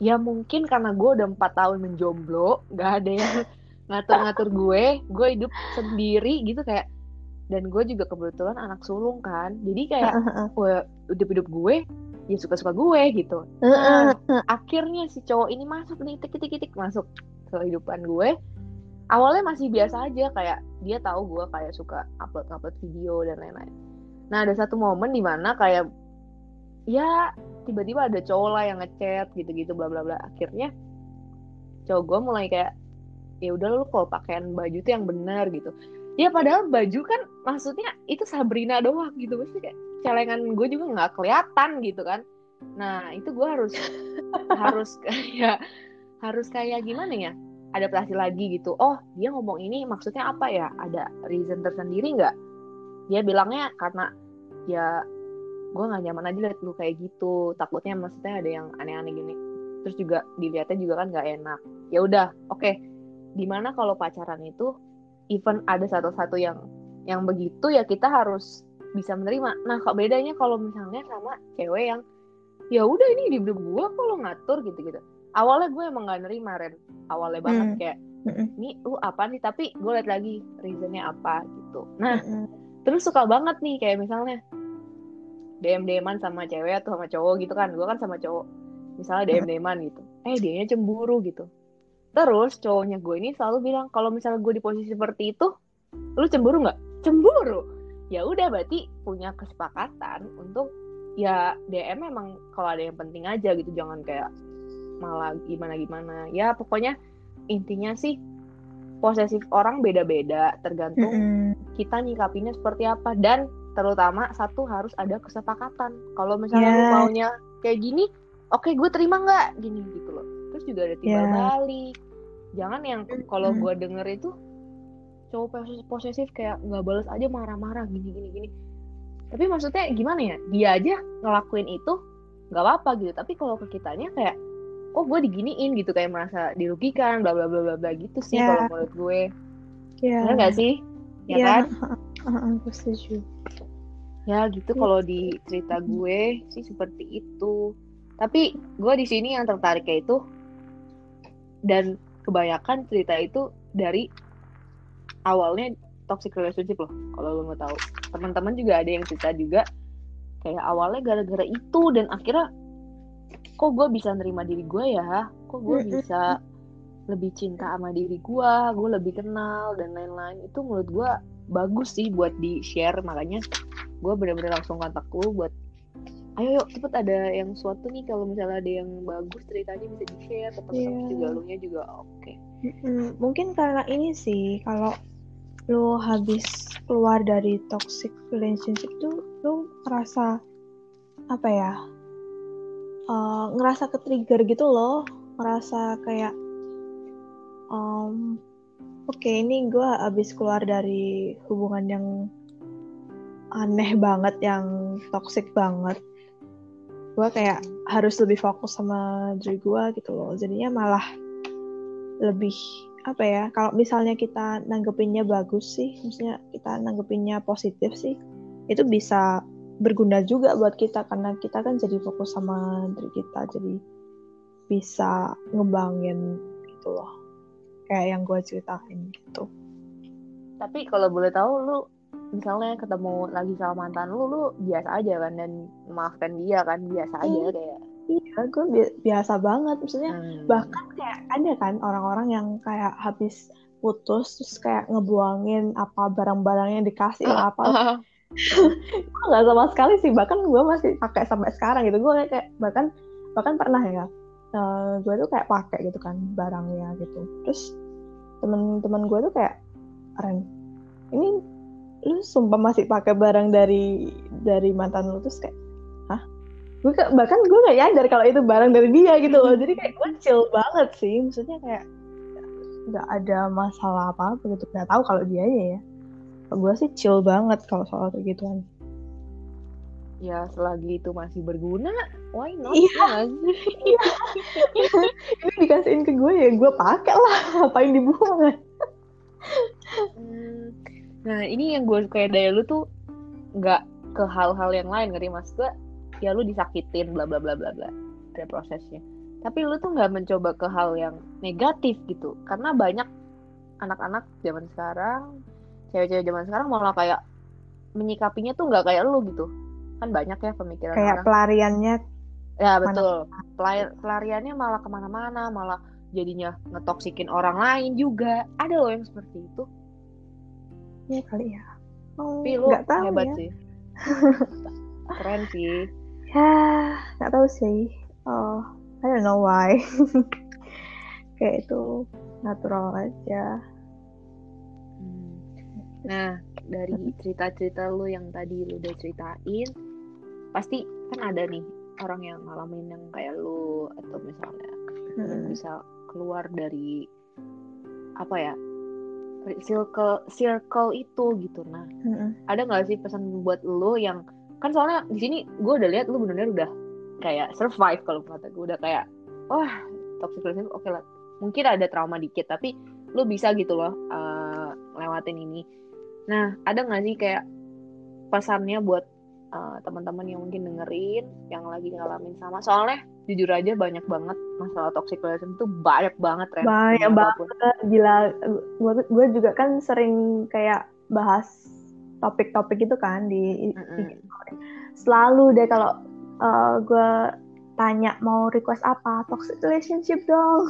ya mungkin karena gue udah empat tahun menjomblo gak ada yang ngatur-ngatur gue gue hidup sendiri gitu kayak dan gue juga kebetulan anak sulung kan. Jadi kayak gue hidup hidup gue ya suka-suka gue gitu. Nah, akhirnya si cowok ini masuk nih tik-tik-tik masuk kehidupan gue. Awalnya masih biasa aja kayak dia tahu gue kayak suka upload upload video dan lain-lain. Nah ada satu momen di mana kayak ya tiba-tiba ada cowok lah yang ngechat gitu-gitu bla bla bla akhirnya cowok gue mulai kayak ya udah lu kalau pakaian baju tuh yang benar gitu ya padahal baju kan maksudnya itu Sabrina doang gitu. Maksudnya kayak celengan gue juga nggak kelihatan gitu kan. Nah itu gue harus harus kayak harus kayak gimana ya? Adaptasi lagi gitu. Oh dia ngomong ini maksudnya apa ya? Ada reason tersendiri nggak? Dia bilangnya karena ya gue nggak nyaman aja liat lu kayak gitu. Takutnya maksudnya ada yang aneh-aneh gini. Terus juga dilihatnya juga kan nggak enak. Ya udah oke. Okay. di mana kalau pacaran itu even ada satu-satu yang yang begitu ya kita harus bisa menerima. Nah kok bedanya kalau misalnya sama cewek yang ya udah ini di gue kalau ngatur gitu gitu awalnya gue emang gak nerima Ren. Awalnya banget Hmm. kayak Mm-mm. ini lu apa nih? Tapi gue liat lagi reasonnya apa gitu. Nah Mm-mm. terus suka banget nih kayak misalnya DM DMan sama cewek atau sama cowok gitu kan. Gue kan sama cowok. Misalnya DM DMan gitu. Eh dianya cemburu gitu terus cowoknya gue ini selalu bilang kalau misalnya gue di posisi seperti itu lu cemburu nggak? Cemburu. Ya udah berarti punya kesepakatan untuk ya DM memang kalau ada yang penting aja gitu jangan kayak malah gimana gimana. Ya pokoknya intinya sih posesif orang beda-beda tergantung Mm-mm. kita nyikapinnya seperti apa. Dan terutama satu harus ada kesepakatan. Kalau misalnya lu Ya. maunya kayak gini oke gue terima nggak? Gini gitu loh terus juga ada timbal Ya. balik jangan yang kalau Mm. gue denger itu cowok posesif, posesif kayak nggak balas aja marah-marah gini gini gini tapi maksudnya gimana ya dia aja ngelakuin itu nggak apa-apa gitu tapi kalau ke kitanya kayak oh gue diginiin gitu kayak merasa dirugikan bla bla bla bla bla gitu sih Ya. kalau menurut gue Ya. benar nggak sih ya Iya. kan Heeh, Aku setuju. Ya gitu kalau di cerita gue sih seperti itu. Tapi gue di sini yang tertarik kayak itu dan kebanyakan cerita itu dari awalnya toxic relationship loh. Kalau lo mau tahu, teman-teman juga ada yang cerita juga kayak awalnya gara-gara itu dan akhirnya kok gue bisa nerima diri gue ya, kok gue bisa lebih cinta sama diri gue, gue lebih kenal dan lain-lain. Itu menurut gue bagus sih buat di share makanya gue bener-bener langsung kontak lu buat ayo yuk cepet ada yang suatu nih kalau misalnya ada yang bagus ceritanya bisa di share ke teman-teman Iya. juga lu nya juga oke Mm-mm. Mungkin karena ini sih, kalau lu habis keluar dari toxic relationship tuh, lu ngerasa apa ya? eh, ngerasa ke trigger gitu loh, ngerasa kayak, um, oke ini gue habis keluar dari hubungan yang aneh banget, yang toxic banget. Gue kayak harus lebih fokus sama diri gue gitu loh. Jadinya malah lebih apa ya kalau misalnya kita nanggepinnya bagus sih maksudnya kita nanggepinnya positif sih itu bisa berguna juga buat kita karena kita kan jadi fokus sama diri kita jadi bisa ngembangin gitu loh kayak yang gue ceritain gitu tapi kalau boleh tahu lu misalnya ketemu lagi sama mantan lu lu biasa aja kan dan memaafkan dia kan biasa aja Iya. kayak. Iya gue bi- biasa banget maksudnya hmm. bahkan kayak ada kan orang-orang yang kayak habis putus terus kayak ngebuangin apa barang-barang yang dikasih lah apa. gue nggak sama sekali sih bahkan gue masih pakai sampai sekarang gitu. Gue kayak bahkan bahkan pernah ya eh, gue tuh kayak pakai gitu kan barangnya gitu. Terus temen-temen gue tuh kayak Ren ini lu sumpah masih pakai barang dari dari mantan lu terus kayak hah? Gue bahkan gue nggak nyadar kalau itu barang dari dia gitu loh. Jadi kayak gue chill banget sih. Maksudnya kayak nggak ada masalah apa apa gitu. Nggak tahu kalau dia ya gue sih chill banget kalau soal kayak gituan. Ya selagi itu masih berguna why not? Iya. ya sih? ini dikasihin ke gue ya gue pakai lah. Ngapain dibuang Hmm, Nah ini yang gue suka dari lu tuh nggak ke hal-hal yang lain ngerti? Mas gue ya lu disakitin bla bla bla bla bla ada prosesnya. Tapi lu tuh nggak mencoba ke hal yang negatif gitu. Karena banyak anak-anak zaman sekarang cewek-cewek zaman sekarang malah kayak menyikapinya tuh nggak kayak lu gitu. Kan banyak ya pemikiran kayak orang. pelariannya ya betul. Pelari- pelariannya malah ke mana-mana malah jadinya ngetoksikin orang lain juga. Ada loh yang seperti itu ya kali ya. Oh, nggak tahu hebat ya. sih. Keren sih. Ya nggak tahu sih. Oh I don't know why. Kayak itu natural aja. Hmm. nah dari cerita-cerita lu yang tadi lu udah ceritain pasti kan ada nih orang yang ngalamin yang kayak lu atau misalnya Hmm. bisa keluar dari apa ya circle circle itu gitu. Nah Mm-mm. ada nggak sih pesan buat lu yang kan soalnya di sini gue udah lihat lu bener-bener udah kayak survive kalau kata gue udah kayak wah toxic relationship oke lah. Mungkin ada trauma dikit tapi lu bisa gitu loh eh, lewatin ini. Nah ada nggak sih kayak pesannya buat uh, teman-teman yang mungkin dengerin yang lagi ngalamin sama. Soalnya jujur aja banyak banget masalah toxic relationship itu banyak banget Ren. banyak banget gila. Gue gue juga kan sering kayak bahas topik-topik itu kan di, mm -hmm. di selalu deh kalau uh, gue tanya mau request apa toxic relationship dong.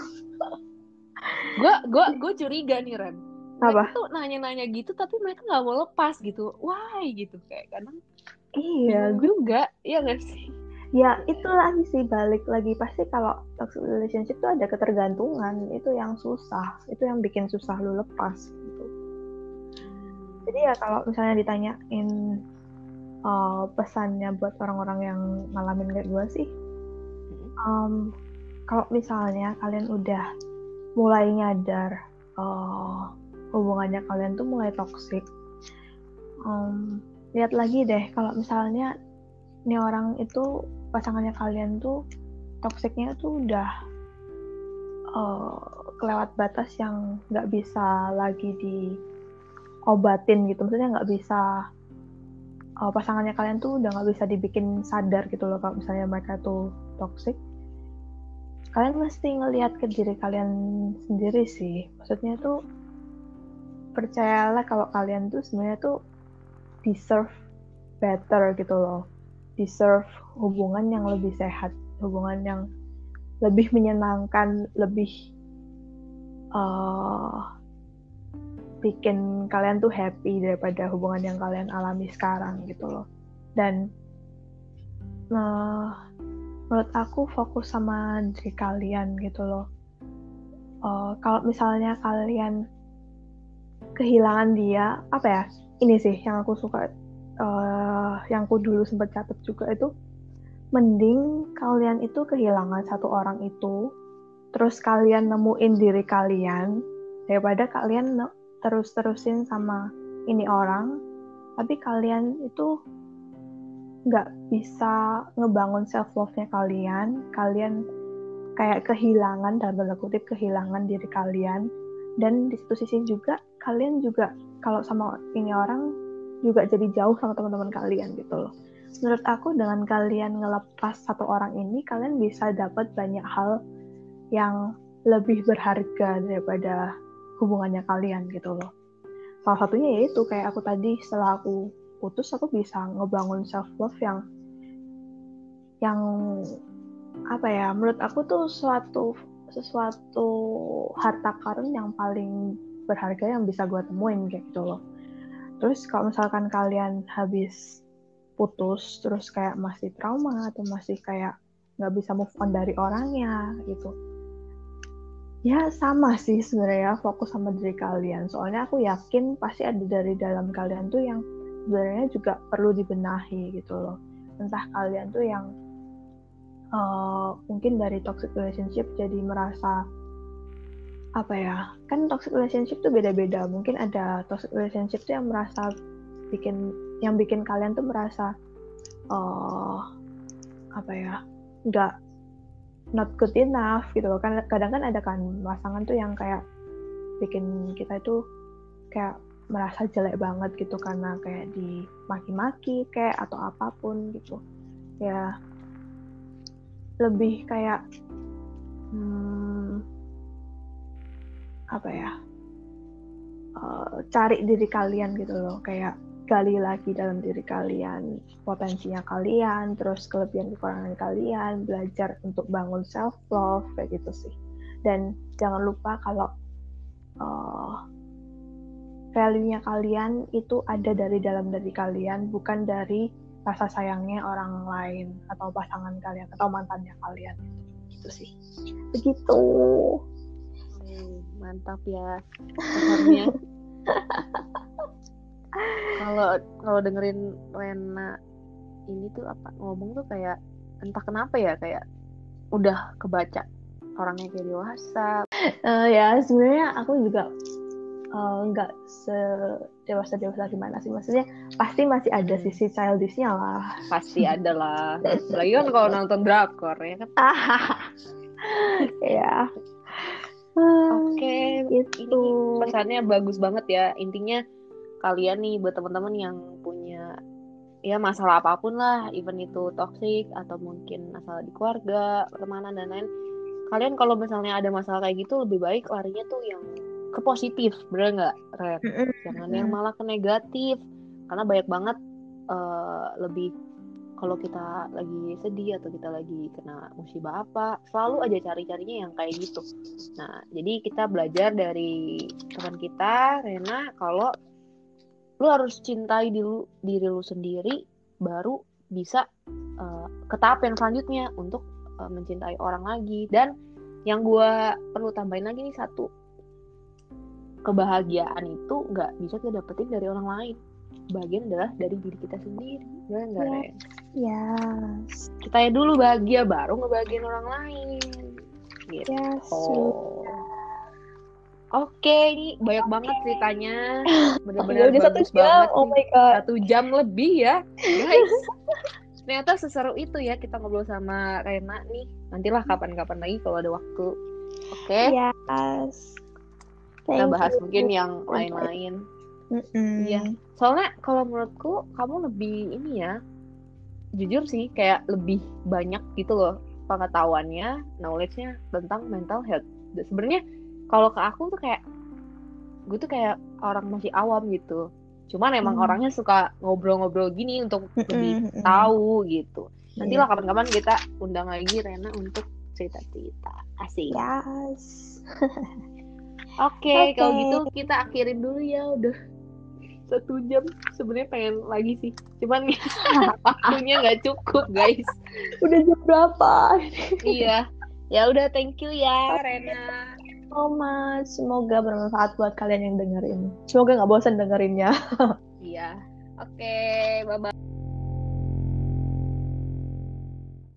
Gue gue gue curiga nih Ren. Mereka apa? tuh nanya-nanya gitu tapi mereka nggak mau lepas gitu. Why gitu? Kayak kadang iya gue juga. Iya gak sih? Ya itu lagi sih balik lagi. Pasti kalau toxic relationship tuh ada ketergantungan. Itu yang susah. Itu yang bikin susah lu lepas gitu. Jadi ya kalau misalnya ditanyain uh, pesannya buat orang-orang yang ngalamin kayak gue sih um, kalau misalnya kalian udah mulai nyadar uh, hubungannya kalian tuh mulai toxic um, lihat lagi deh kalau misalnya ini orang itu pasangannya kalian tuh toksiknya tuh udah uh, kelewat batas yang nggak bisa lagi diobatin gitu. Maksudnya nggak bisa uh, pasangannya kalian tuh udah nggak bisa dibikin sadar gitu loh kalau misalnya mereka tuh toxic. Kalian mesti ngelihat ke diri kalian sendiri sih. Maksudnya tuh percayalah kalau kalian tuh sebenarnya tuh deserve better gitu loh. Deserve hubungan yang lebih sehat hubungan yang lebih menyenangkan lebih uh, bikin kalian tuh happy daripada hubungan yang kalian alami sekarang gitu loh. Dan uh, menurut aku fokus sama diri kalian gitu loh. Uh, kalau misalnya kalian kehilangan dia apa ya ini sih yang aku suka uh, yang aku dulu sempat catat juga itu mending kalian itu kehilangan satu orang itu terus kalian nemuin diri kalian daripada kalian terus-terusin sama ini orang tapi kalian itu nggak bisa ngebangun self love-nya kalian kalian kayak kehilangan dalam tanda kutip kehilangan diri kalian dan di situ sisi juga kalian juga kalau sama ini orang juga jadi jauh sama teman-teman kalian gitu loh. Menurut aku dengan kalian ngelepas satu orang ini kalian bisa dapat banyak hal yang lebih berharga daripada hubungannya kalian gitu loh. Salah satunya yaitu kayak aku tadi setelah aku putus aku bisa ngebangun self love yang yang apa ya menurut aku tuh suatu sesuatu harta karun yang paling berharga yang bisa gue temuin kayak gitu loh. Terus kalau misalkan kalian habis putus terus kayak masih trauma atau masih kayak nggak bisa move on dari orangnya gitu. Ya sama sih sebenarnya fokus sama diri kalian. Soalnya aku yakin pasti ada dari dalam kalian tuh yang sebenarnya juga perlu dibenahi gitu loh. Entah kalian tuh yang uh, mungkin dari toxic relationship jadi merasa apa ya kan toxic relationship tuh beda-beda. Mungkin ada toxic relationship tuh yang merasa bikin yang bikin kalian tuh merasa uh, apa ya nggak not good enough gitu loh. Kan kadang kan ada kan pasangan tuh yang kayak bikin kita itu kayak merasa jelek banget gitu karena kayak dimaki-maki kayak atau apa pun gitu. Ya lebih kayak hmm, apa ya uh, cari diri kalian gitu loh. Kayak gali lagi dalam diri kalian potensinya kalian terus kelebihan kekurangan kalian belajar untuk bangun self love kayak gitu sih. Dan jangan lupa kalau uh, value-nya kalian itu ada dari dalam diri kalian bukan dari rasa sayangnya orang lain atau pasangan kalian atau mantannya kalian. Gitu sih. Begitu mantap ya kalau kalau dengerin Rena ini tuh apa ngomong tuh kayak entah kenapa ya kayak udah kebaca orangnya kayak dewasa. Uh, ya sebenarnya aku juga eh, nggak uh, se dewasa dewasa gimana sih maksudnya pasti masih ada hmm. sisi childishnya lah. Pasti ada lah. Lagi kan kalau nonton drakor ya kan? Ya Oke, okay, itu pesannya bagus banget ya. Intinya kalian nih buat teman-teman yang punya ya masalah apa pun lah, even itu toxic atau mungkin masalah di keluarga, pertemanan dan lain. Kalian kalau misalnya ada masalah kayak gitu lebih baik larinya tuh yang ke positif, bener nggak, Red? Jangan yang malah ke negatif, karena banyak banget uh, lebih kalau kita lagi sedih atau kita lagi kena musibah apa, selalu aja cari-carinya yang kayak gitu. Nah, jadi kita belajar dari teman kita, Rena, kalau lu harus cintai dulu diri lu sendiri baru bisa uh, ke tahap yang selanjutnya untuk uh, mencintai orang lagi. Dan yang gue perlu tambahin lagi nih satu kebahagiaan itu nggak bisa kita dapetin dari orang lain. Bagian adalah dari diri kita sendiri. Ya enggak ya yes. kita ya dulu bahagia baru ngebahagiain orang lain gitu yes, oh. Oke, ini banyak banget ceritanya. Benar-benar ya, bagus satu jam. banget. Oh my god. Satu jam lebih ya, guys. Ternyata seseru itu ya kita ngobrol sama Rena nih. Nantilah kapan-kapan lagi kalau ada waktu. Oke. Okay? Yes. Thank kita bahas you. mungkin yang lain-lain. Iya. Mm -mm. Soalnya kalau menurutku kamu lebih ini ya, jujur sih kayak lebih banyak gitu loh pengetahuannya, knowledge-nya tentang mental health. Sebenarnya kalau ke aku tuh kayak gue tuh kayak orang masih awam gitu cuman emang hmm. orangnya suka ngobrol-ngobrol gini untuk lebih tahu gitu nanti lah iya. kapan-kapan kita undang lagi Rena untuk cerita-cerita asik yes oke okay, okay. kalau gitu kita akhirin dulu ya udah satu jam sebenarnya pengen lagi sih cuman waktunya nggak cukup guys udah jam berapa iya ya udah thank you ya Rena so much. Semoga bermanfaat buat kalian yang dengerin. Semoga nggak bosan dengerinnya. iya. Oke, okay, bye-bye.